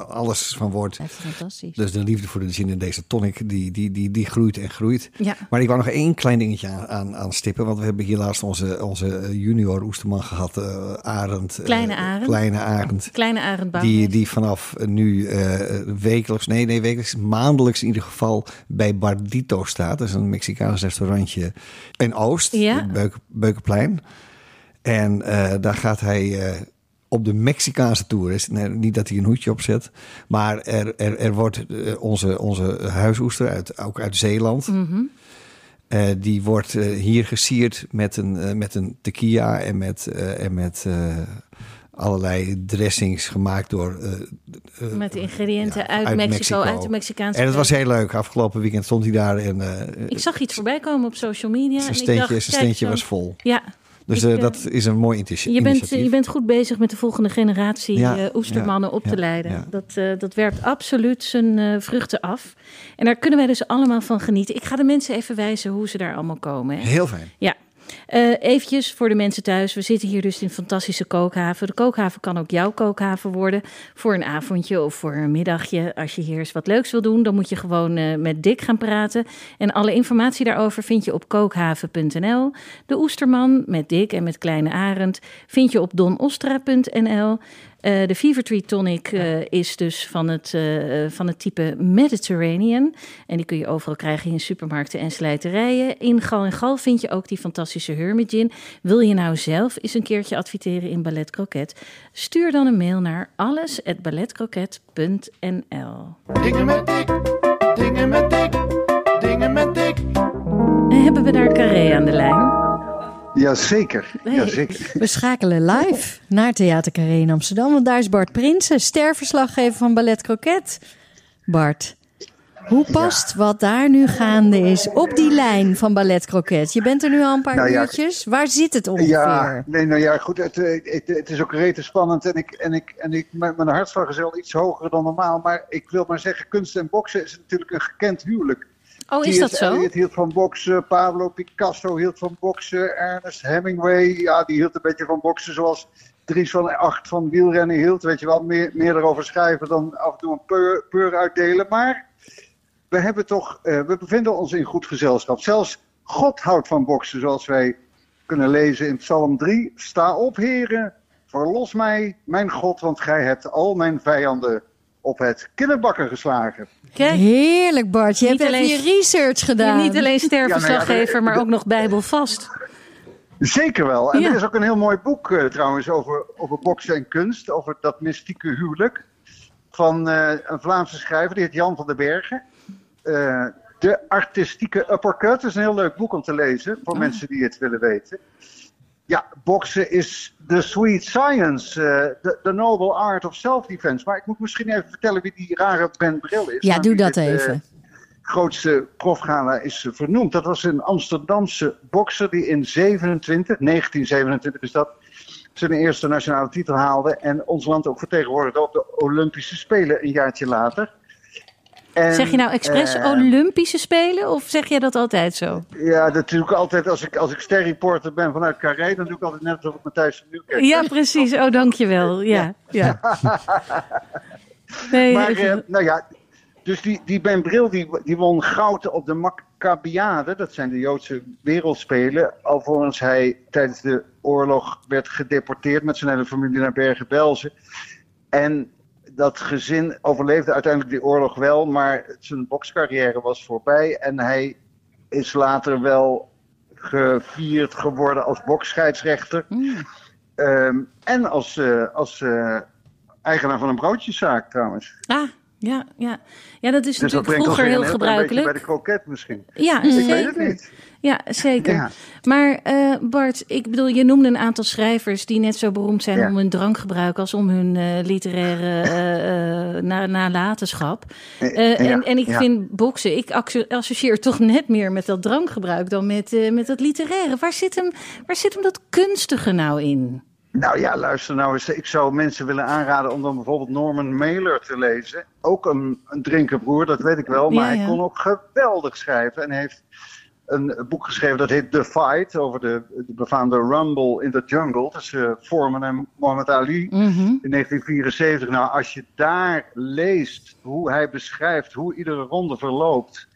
alles van wordt. Echt fantastisch. Dus de liefde voor de gin en deze tonic, die, die, die, die groeit en groeit. Ja. Maar ik wou nog één klein dingetje aan, aan, aan stippen. Want we hebben hier laatst onze, onze junior oesterman gehad, eh Arend. eh, Kleine Arend. Kleine Arend. Kleine Arend Die, die vanaf nu eh, wekelijks, nee, nee, wekelijks, maandelijks in ieder geval bij Bardito staat. Dat is een Mexicaans restaurantje in Oost, Ja. Beuk, Beukenplein. En eh, daar gaat hij eh, op de Mexicaanse tour. Is, nee, niet dat hij een hoedje opzet, maar er, er, er wordt eh, onze, onze huisoester, uit, ook uit Zeeland. Mhm. Eh, die wordt eh, hier gesierd met een, eh, met een tequila en met, en met allerlei dressings gemaakt door. Met ingrediënten ja, uit, uit Mexico, Mexico. uit de Mexicaanse en het was heel leuk. Afgelopen weekend stond hij daar en Ik zag iets voorbij komen op social media. zijn en ik steentje, dacht, zijn steentje was vol. Ja, Dus Ik, eh, eh, dat is een mooi initi- je bent, initiatief. je bent goed bezig met de volgende generatie Ja, eh, oestermannen ja, op te leiden. ja. Dat, dat werpt absoluut zijn vruchten af. En daar kunnen wij dus allemaal van genieten. Ik ga de mensen even wijzen hoe ze daar allemaal komen. Hè. Heel fijn. Ja. Eh eventjes voor de mensen thuis. We zitten hier dus in een fantastische kookhaven. De kookhaven kan ook jouw kookhaven worden. Voor een avondje of voor een middagje. Als je hier eens wat leuks wil doen, dan moet je gewoon eh, met Dick gaan praten. En alle informatie daarover vind je op kookhaven.nl. De Oesterman met Dick en met Kleine Arend vind je op donostra.nl. Eh, de Fever Tree Tonic eh, is dus van het, eh, van het type Mediterranean. En die kun je overal krijgen in supermarkten en slijterijen. In Gal en Gal vind je ook die fantastische Hermit Gin. Wil je nou zelf eens een keertje adverteren in Ballet Croquet? Stuur dan een mail naar alles@balletcroquet.nl. Dingen met dik, dingen met dik, dingen met dik. En hebben we daar Carré aan de lijn? Jazeker, jazeker. We schakelen live naar Theater Carré in Amsterdam. Want daar is Bart Prinsen, sterverslaggever van Ballet Croquet. Bart, hoe past wat daar nu gaande is op die lijn van Ballet Croquet? Je bent er nu al een paar Nou ja, uurtjes. Waar zit het ongeveer? Ja, nee, nou ja, goed. Het, eh, het, het is ook rete spannend. En ik, en ik, en ik, mijn mijn hartslag is wel iets hoger dan normaal. Maar ik wil maar zeggen, kunst en boksen is natuurlijk een gekend huwelijk. Oh, is dat zo? Eliot hield van boksen, Pablo Picasso hield van boksen, Ernest Hemingway, ja, die hield een beetje van boksen zoals Dries van Acht van wielrennen hield. Weet je wel, meer, meer erover schrijven dan af en toe een peur, peur uitdelen. Maar we hebben toch, eh, we bevinden ons in goed gezelschap. Zelfs God houdt van boksen, zoals wij kunnen lezen in Psalm 3. Sta op, heren, verlos mij, mijn God, want gij hebt al mijn vijanden op het kinderbakken geslagen. Kijk, Heerlijk Bart, je Niet hebt even alleen- je research je gedaan. niet alleen sterverslaggever, Ja, nou ja, maar ook nog bijbelvast. Zeker wel. En Ja. er is ook een heel mooi boek eh, trouwens over, over boksen en kunst, over dat mystieke huwelijk. Van eh, een Vlaamse schrijver, die heet Jan van den Bergen. Eh, de artistieke uppercut is een heel leuk boek om te lezen, voor mensen die het willen weten. Ja, boksen is the sweet science, eh, the noble art of self-defense. Maar ik moet misschien even vertellen wie die rare Ben Bril is. Ja, doe dat dit, eh, even. grootste profgala is eh, vernoemd. Dat was een Amsterdamse bokser die in 27, 1927 is dat, zijn eerste nationale titel haalde. En ons land ook vertegenwoordigde op de Olympische Spelen een jaartje later. En, Zeg je nou expres eh, Olympische Spelen of zeg jij dat altijd zo? Ja, dat doe ik altijd als ik, als ik sterreporter ben vanuit Carré. Dan doe ik altijd net alsof ik Matthijs van Nieuwkerk. Ja, precies. Oh, dankjewel. Ja, ja. Nee, Maar, even- eh, nou ja, dus die, die Ben Bril die, die won goud op de Maccabiade. Dat zijn de Joodse wereldspelen. Alvorens hij tijdens de oorlog werd gedeporteerd met zijn hele familie naar Bergen-Belsen. En dat gezin overleefde uiteindelijk die oorlog wel, maar zijn bokscarrière was voorbij. En hij is later wel gevierd geworden als boksscheidsrechter. Ehm, en als, eh, als eh, eigenaar van een broodjeszaak trouwens. ah, Ja, ja. ja, dat is Dus natuurlijk vroeger heel heel gebruikelijk. bij de kroket misschien. Ja, Ik weet het niet. Ja, zeker. Ja. Maar eh, Bart, ik bedoel, je noemde een aantal schrijvers die net zo beroemd zijn Ja. om hun drankgebruik als om hun eh, literaire eh, na, nalatenschap. Ja, en, en ik vind boksen, ik asso- associeer toch net meer met dat drankgebruik dan met, met dat literaire. Waar zit, hem, waar zit hem dat kunstige nou in? Nou ja, luister nou eens. Ik zou mensen willen aanraden om dan bijvoorbeeld Norman Mailer te lezen. Ook een, een drinkerbroer, dat weet ik wel. Maar hij kon ook geweldig schrijven. En heeft een boek geschreven dat heet The Fight. Over de, de befaamde Rumble in the Jungle. Tussen Foreman en Muhammad Ali. Mhm. In 1974. Nou, als je daar leest hoe hij beschrijft hoe iedere ronde verloopt.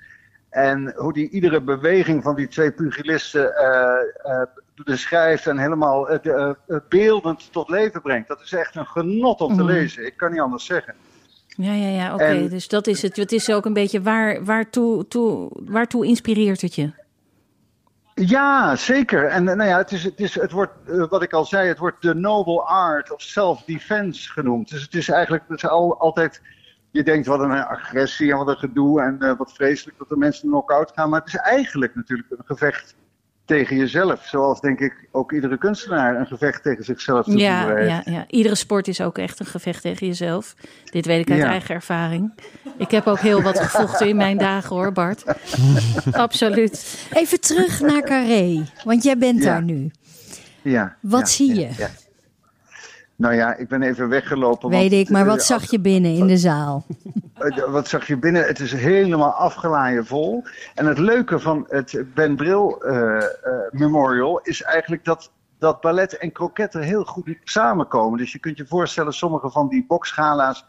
En hoe die iedere beweging van die twee pugilisten eh, eh, beschrijft en helemaal eh, eh, eh, beeldend tot leven brengt. Dat is echt een genot om te Mhm. lezen. Ik kan niet anders zeggen. Ja, ja, ja, oké. Dus dat is het. Het is ook een beetje waar, waartoe, toe, waartoe inspireert het je? Ja, zeker. En eh, nou ja, het, is, het, is, het wordt, eh, wat ik al zei, het wordt de noble art of self-defense genoemd. Dus het is eigenlijk het is al, altijd, je denkt wat een agressie en wat een gedoe en eh, wat vreselijk dat de mensen knock-out gaan. Maar het is eigenlijk natuurlijk een gevecht tegen jezelf. Zoals denk ik ook iedere kunstenaar een gevecht tegen zichzelf te Ja, heeft. ja, ja, iedere sport is ook echt een gevecht tegen jezelf. Dit weet ik uit Ja. eigen ervaring. Ik heb ook heel wat gevochten in mijn dagen hoor, Bart. Absoluut. Even terug naar Carré, want jij bent Ja. daar nu. Ja, Wat zie je? Nou ja, ik ben even weggelopen. Weet ik, maar wat zag je binnen in de zaal? Eh, Wat zag je binnen? Het is helemaal afgelaaien vol. En het leuke van het Ben Bril eh, eh, Memorial is eigenlijk dat, dat ballet en kroket er heel goed samenkomen. Dus je kunt je voorstellen, sommige van die boksgala's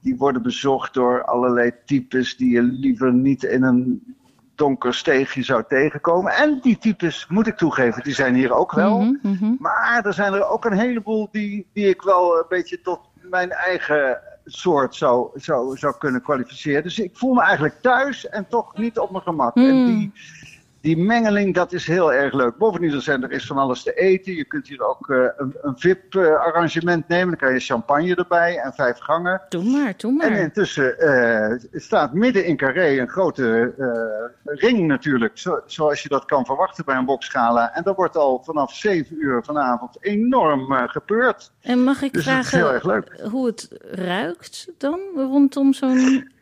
die worden bezocht door allerlei types die je liever niet in een donker steegje zou tegenkomen. En die types, moet ik toegeven, die zijn hier ook wel. Mhm, mhm. Maar er zijn er ook een heleboel die, die ik wel een beetje tot mijn eigen soort zou, zou, zou kunnen kwalificeren. Dus ik voel me eigenlijk thuis en toch niet op mijn gemak. En Hmm. die, die mengeling, dat is heel erg leuk. Bovendien zijn, er is van alles te eten. Je kunt hier ook eh, een, een VIP-arrangement nemen. Dan krijg je champagne erbij en vijf gangen. Doe maar, doe En maar. intussen eh, staat midden in Carré een grote eh, ring natuurlijk, zo- zoals je dat kan verwachten bij een boksgala. En daar wordt al vanaf 7 uur vanavond enorm gepeurd. En mag ik Dus dat vragen hoe het ruikt dan rondom zo'n...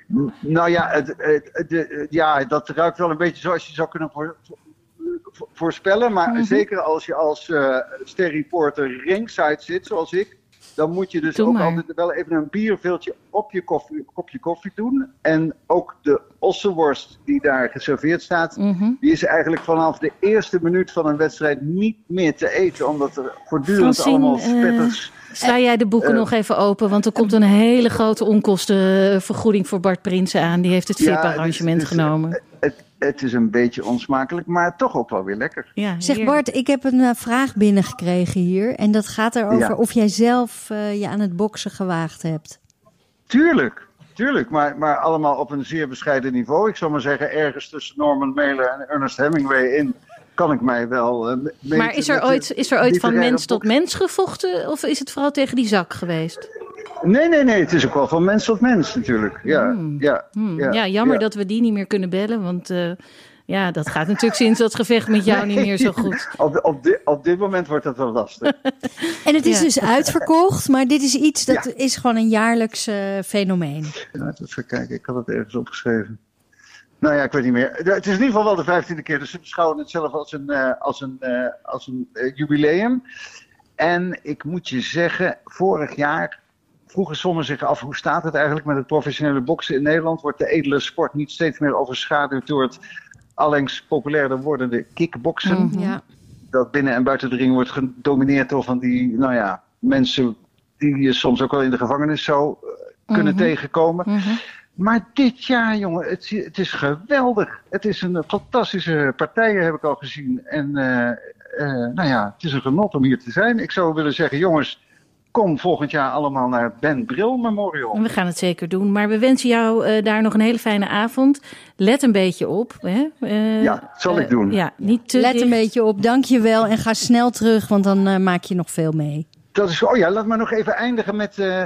Nou ja, het, het, de- ja, dat ruikt wel een beetje zoals je zou kunnen voor- voor- voorspellen. Maar Mhm. zeker als je als eh sterreporter ringside zit, zoals ik. Dan moet je dus Doe ook maar. altijd wel even een bierveeltje op je koffie, kopje koffie doen. En ook de ossenworst die daar geserveerd staat, Mhm. die is eigenlijk vanaf de eerste minuut van een wedstrijd niet meer te eten. Omdat er voortdurend Francine, allemaal eh, spetters... Sla jij de boeken Eh. nog even open, want er komt een hele grote onkostenvergoeding voor Bart Prinsen aan. Die heeft het VIP-arrangement dus, genomen. Het, het is een beetje onsmakelijk, maar toch ook wel weer lekker. Ja, Zeg. Bart, ik heb een eh, vraag binnengekregen hier. En dat gaat erover Ja. of jij zelf eh, je aan het boksen gewaagd hebt. Tuurlijk, tuurlijk, maar, maar allemaal op een zeer bescheiden niveau. Ik zou maar zeggen, ergens tussen Norman Mailer en Ernest Hemingway in kan ik mij wel. eh, Maar is er ooit, is er ooit van mens tot mens gevochten? Of is het vooral tegen die zak geweest? Nee, nee, nee, het is ook wel van mens tot mens natuurlijk. Ja, ja, Hmm, ja, ja, jammer ja. dat we die niet meer kunnen bellen. Want eh, ja, dat gaat natuurlijk sinds dat gevecht met jou niet meer zo goed. Op, op, dit, op dit moment wordt dat wel lastig. En het is Ja. dus uitverkocht, maar dit is iets dat Ja. is gewoon een jaarlijks eh, fenomeen. Laten we even kijken, ik had het ergens opgeschreven. Nou ja, ik weet niet meer. Het is in ieder geval wel de vijftiende keer, dus ze beschouwen het zelf als een, eh, als een, eh, als een eh, jubileum. En ik moet je zeggen, vorig jaar vroegen sommigen zich af hoe staat het eigenlijk met het professionele boksen in Nederland? Wordt de edele sport niet steeds meer overschaduwd door het allengs populairder wordende kickboksen? Mhm. Ja. dat binnen en buiten de ring wordt gedomineerd door van die, nou ja, mensen die je soms ook wel in de gevangenis zou kunnen Mhm. tegenkomen. Mhm. Maar dit jaar, jongen, het, het is geweldig. Het is een fantastische partij, heb ik al gezien. En eh, eh, nou ja, het is een genot om hier te zijn. Ik zou willen zeggen, jongens, kom volgend jaar allemaal naar het Ben Bril Memorial. We gaan het zeker doen. Maar we wensen jou eh, daar nog een hele fijne avond. Let een beetje op. Hè? Eh, Ja, zal ik doen. Ja, niet te Let een beetje op, dank je wel. En ga snel terug, want dan eh, maak je nog veel mee. Dat is, oh ja, laat me nog even eindigen met, eh,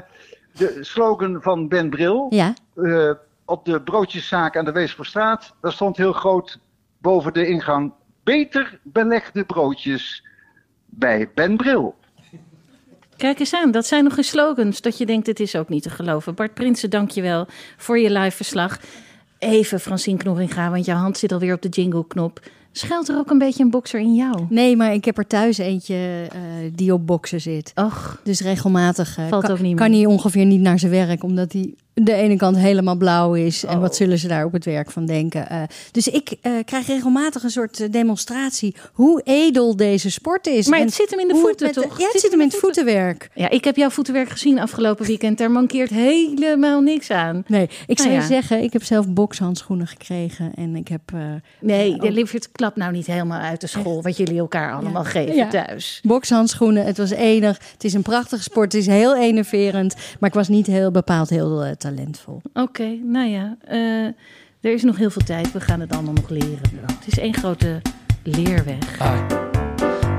de slogan van Ben Bril. Ja, eh, op de broodjeszaak aan de Weesperstraat. Daar stond heel groot boven de ingang. Beter belegde broodjes bij Ben Bril. Kijk eens aan, dat zijn nog eens slogans dat je denkt, dit is ook niet te geloven. Bart Prinsen, dank je wel voor je live verslag. Even Francine Knorringa, want jouw hand zit alweer op de jingle-knop. Schuilt er ook een beetje een bokser in jou? nee, maar ik heb er thuis eentje eh, die op boksen zit. Och, Dus regelmatig eh, Valt kan, ook niet kan hij ongeveer niet naar zijn werk, omdat hij de ene kant helemaal blauw is. En Oh. wat zullen ze daar op het werk van denken? Eh, dus ik eh, krijg regelmatig een soort eh, demonstratie hoe edel deze sport is. maar En het zit hem in de voeten, met toch? ja, het zit hem in het voetenwerk. Ja, ik heb jouw voetenwerk gezien afgelopen weekend. Daar mankeert helemaal niks aan. Nee, ik zou je ja. zeggen, ik heb zelf bokshandschoenen gekregen. En ik heb... Nee, Oh. de Lievert klapt nou niet helemaal uit de school... wat jullie elkaar allemaal Ja. geven Ja. thuis. Bokshandschoenen, het was enig. Het is een prachtige sport, het is heel enerverend. Maar ik was niet heel bepaald heel talentvol. Oké, nou ja, eh, er is nog heel veel tijd. We gaan het allemaal nog leren. Het is één grote leerweg. Ai.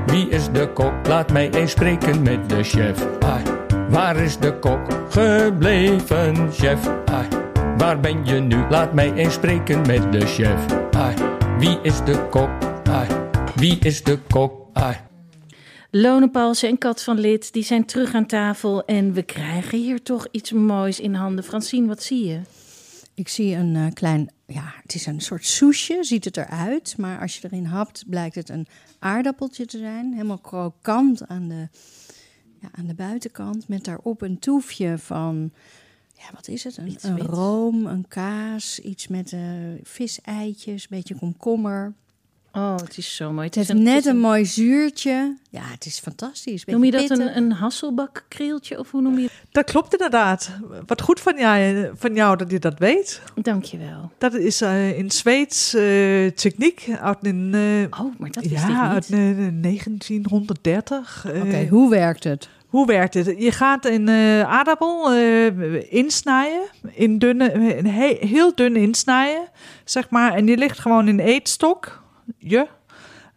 Wie is de kok? Laat mij eens spreken met de chef. Ai. Waar is de kok gebleven, chef? Ai. Waar ben je nu? Laat mij eens spreken met de chef. Ai. Wie is de kok? Ai. Wie is de kok? Ai. Lone Paulsen en Kat van Lid, die zijn terug aan tafel. En we krijgen hier toch iets moois in handen. Francine, wat zie je? Ik zie een eh, klein, ja, het is een soort soesje, ziet het eruit. Maar als je erin hapt, blijkt het een aardappeltje te zijn. Helemaal krokant aan de, ja, aan de buitenkant. Met daarop een toefje van, ja, wat is het? Een, room, een kaas, iets met eh viseitjes, een beetje komkommer. Oh, het is zo mooi. Het heeft net een mooi zuurtje. Ja, het is fantastisch. Noem je dat een, een hasselbakkreeltje of hoe noem je het? Dat klopt inderdaad. Wat goed van jou, van jou dat je dat weet. Dankjewel. Dat is eh, in Zweeds eh, techniek uit een, eh, Oh, maar dat wist ja, ik uit niet. eh, 1930. eh, Oké, hoe werkt het? Hoe werkt het? Je gaat een eh, aardappel eh, insnijden, in dunne, een he- heel dun insnijden, zeg maar. En die ligt gewoon in een eetstok, je,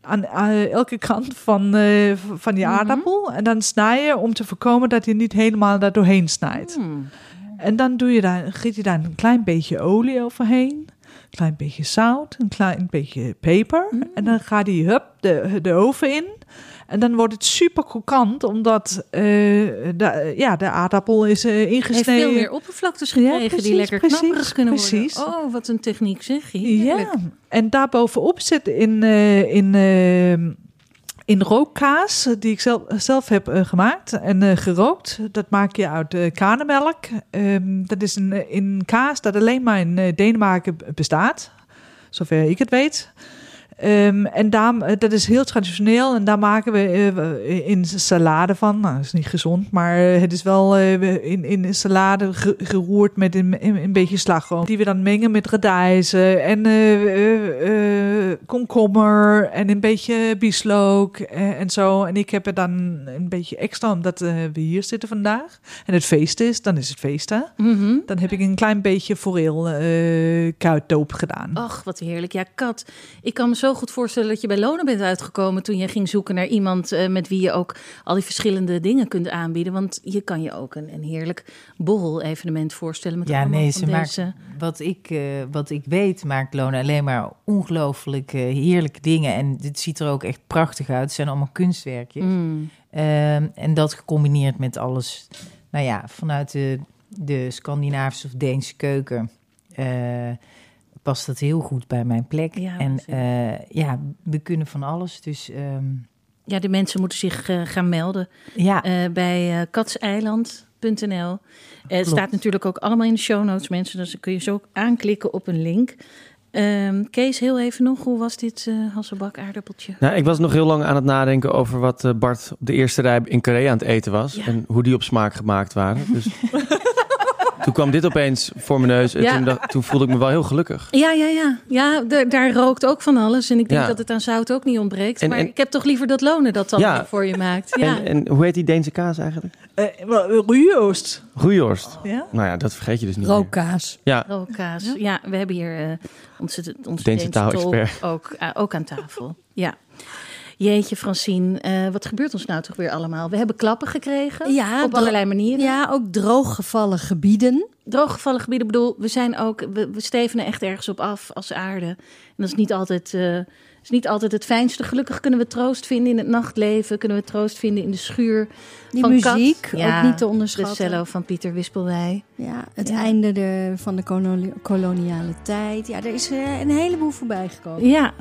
aan elke kant van, eh, van die Mhm. aardappel. En dan snij je om te voorkomen dat je niet helemaal daar doorheen snijdt. Hmm. En dan doe je daar, giet je daar een klein beetje olie overheen. Een klein beetje zout, een klein beetje peper. Mm. En dan gaat die hup de, de oven in. En dan wordt het super krokant, omdat eh, de, ja, de aardappel is eh, Heeft ingesneden. veel meer oppervlaktes gekregen die precies, lekker precies, knapperig kunnen precies. worden. Oh, wat een techniek zeg. Heerlijk. Ja, en daarbovenop zit in, eh, in, eh, in rookkaas, eh, die ik zelf, zelf heb eh, gemaakt en eh, gerookt. Dat maak je uit eh kanemelk. Ehm, dat is een, eh, een kaas dat alleen maar in eh, Denemarken bestaat, zover ik het weet. Ehm, en daar, eh, dat is heel traditioneel en daar maken we eh, in salade van. Nou, dat is niet gezond, maar eh, het is wel eh, in, in salade ge- geroerd met een, een, beetje slagroom. Die we dan mengen met radijzen en eh, eh, eh, komkommer en een beetje bieslook eh, en zo. En ik heb er dan een beetje extra, omdat eh, we hier zitten vandaag. En het feest is, dan is het feest hè. Mhm. Dan heb ik een klein beetje foreel eh kuitdoop gedaan. Ach, wat heerlijk. Ja, Kat, ik kan me zo goed voorstellen dat je bij Lonen bent uitgekomen toen je ging zoeken naar iemand eh, met wie je ook al die verschillende dingen kunt aanbieden. Want je kan je ook een, een heerlijk borrel-evenement voorstellen met Ja, allemaal nee, ze maakt, deze... wat, ik, eh, wat ik weet maakt Lona alleen maar ongelooflijk eh, heerlijke dingen. En dit ziet er ook echt prachtig uit. Het zijn allemaal kunstwerkjes. Mm. Ehm, en dat gecombineerd met alles, nou ja, vanuit de, de Scandinavische of Deense keuken... past dat heel goed bij mijn plek. Ja, en eh, ja, we kunnen van alles. Dus ehm, Ja, de mensen moeten zich eh, gaan melden ja, eh, bij katseiland.nl. Het staat natuurlijk ook allemaal in de show notes, mensen. Dus dan kun je zo ook aanklikken op een link. Ehm, Kees, heel even nog. Hoe was dit eh hasselbak aardappeltje? Nou, ik was nog heel lang aan het nadenken over wat Bart op de eerste rij in Korea aan het eten was. Ja. En hoe die op smaak gemaakt waren. Dus toen kwam dit opeens voor mijn neus. En Ja. toen, dacht- toen voelde ik me wel heel gelukkig. Ja, ja, ja. Ja, daar- rookt ook van alles. En ik denk Ja. dat het aan zout ook niet ontbreekt. En- maar en- ik heb toch liever dat lonen dat dan Ja. voor je maakt. Ja. En, en hoe heet die Deense kaas eigenlijk? Eh, wel, Ruijoost. Nou ja, dat vergeet je dus niet. Rookkaas. Ja, Rookkaas. Ja. we hebben hier eh, onze, onze Deense Deense taalexpert. ook, eh, ook aan tafel. Ja. Jeetje, Francine, eh, wat gebeurt ons nou toch weer allemaal? We hebben klappen gekregen Ja, op allerlei manieren. Ja, ook drooggevallen gebieden. Drooggevallen gebieden, bedoel, we zijn ook, we, we stevenen echt ergens op af als aarde. En dat is niet altijd, eh, is niet altijd het fijnste. Gelukkig kunnen we troost vinden in het nachtleven, kunnen we troost vinden in de schuur. Die van Kat. muziek, Ja, ook niet te De onderschatten. cello van Pieter Wispelwij. Ja, het Ja. einde de, van de koloni- koloniale tijd. Ja, er is eh, een heleboel voorbij gekomen. Ja,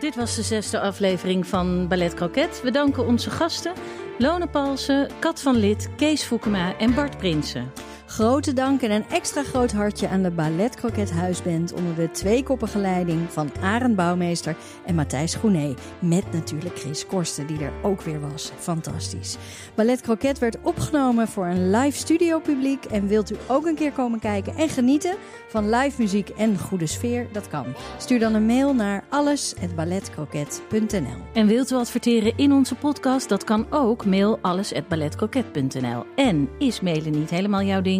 dit was de zesde aflevering van Ballet Croquet. We danken onze gasten Lone Palsen, Kat van Lid, Kees Foukema en Bart Prinsen. Grote dank en een extra groot hartje aan de Ballet Croquet Huisband onder de tweekoppige leiding van Arend Bouwmeester en Matthijs Groenee. Met natuurlijk Chris Korsten, die er ook weer was. Fantastisch. Ballet Croquet werd opgenomen voor een live studio publiek. En wilt u ook een keer komen kijken en genieten van live muziek en goede sfeer? Dat kan. Stuur dan een mail naar alles@balletcroquet.nl. En wilt u adverteren in onze podcast? Dat kan ook. Mail alles@balletcroquet.nl. En is mailen niet helemaal jouw ding?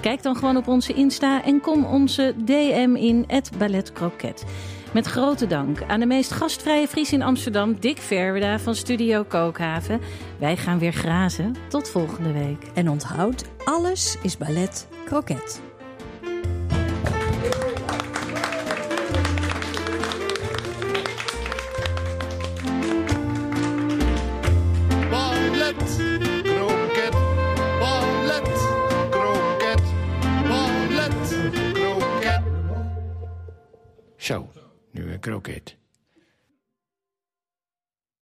Kijk dan gewoon op onze Insta en kom onze DM in @balletcroquet. Met grote dank aan de meest gastvrije Fries in Amsterdam, Dick Verweda van Studio Kookhaven. Wij gaan weer grazen. Tot volgende week. En onthoud, alles is Ballet Croquet. Zo, nu een kroket.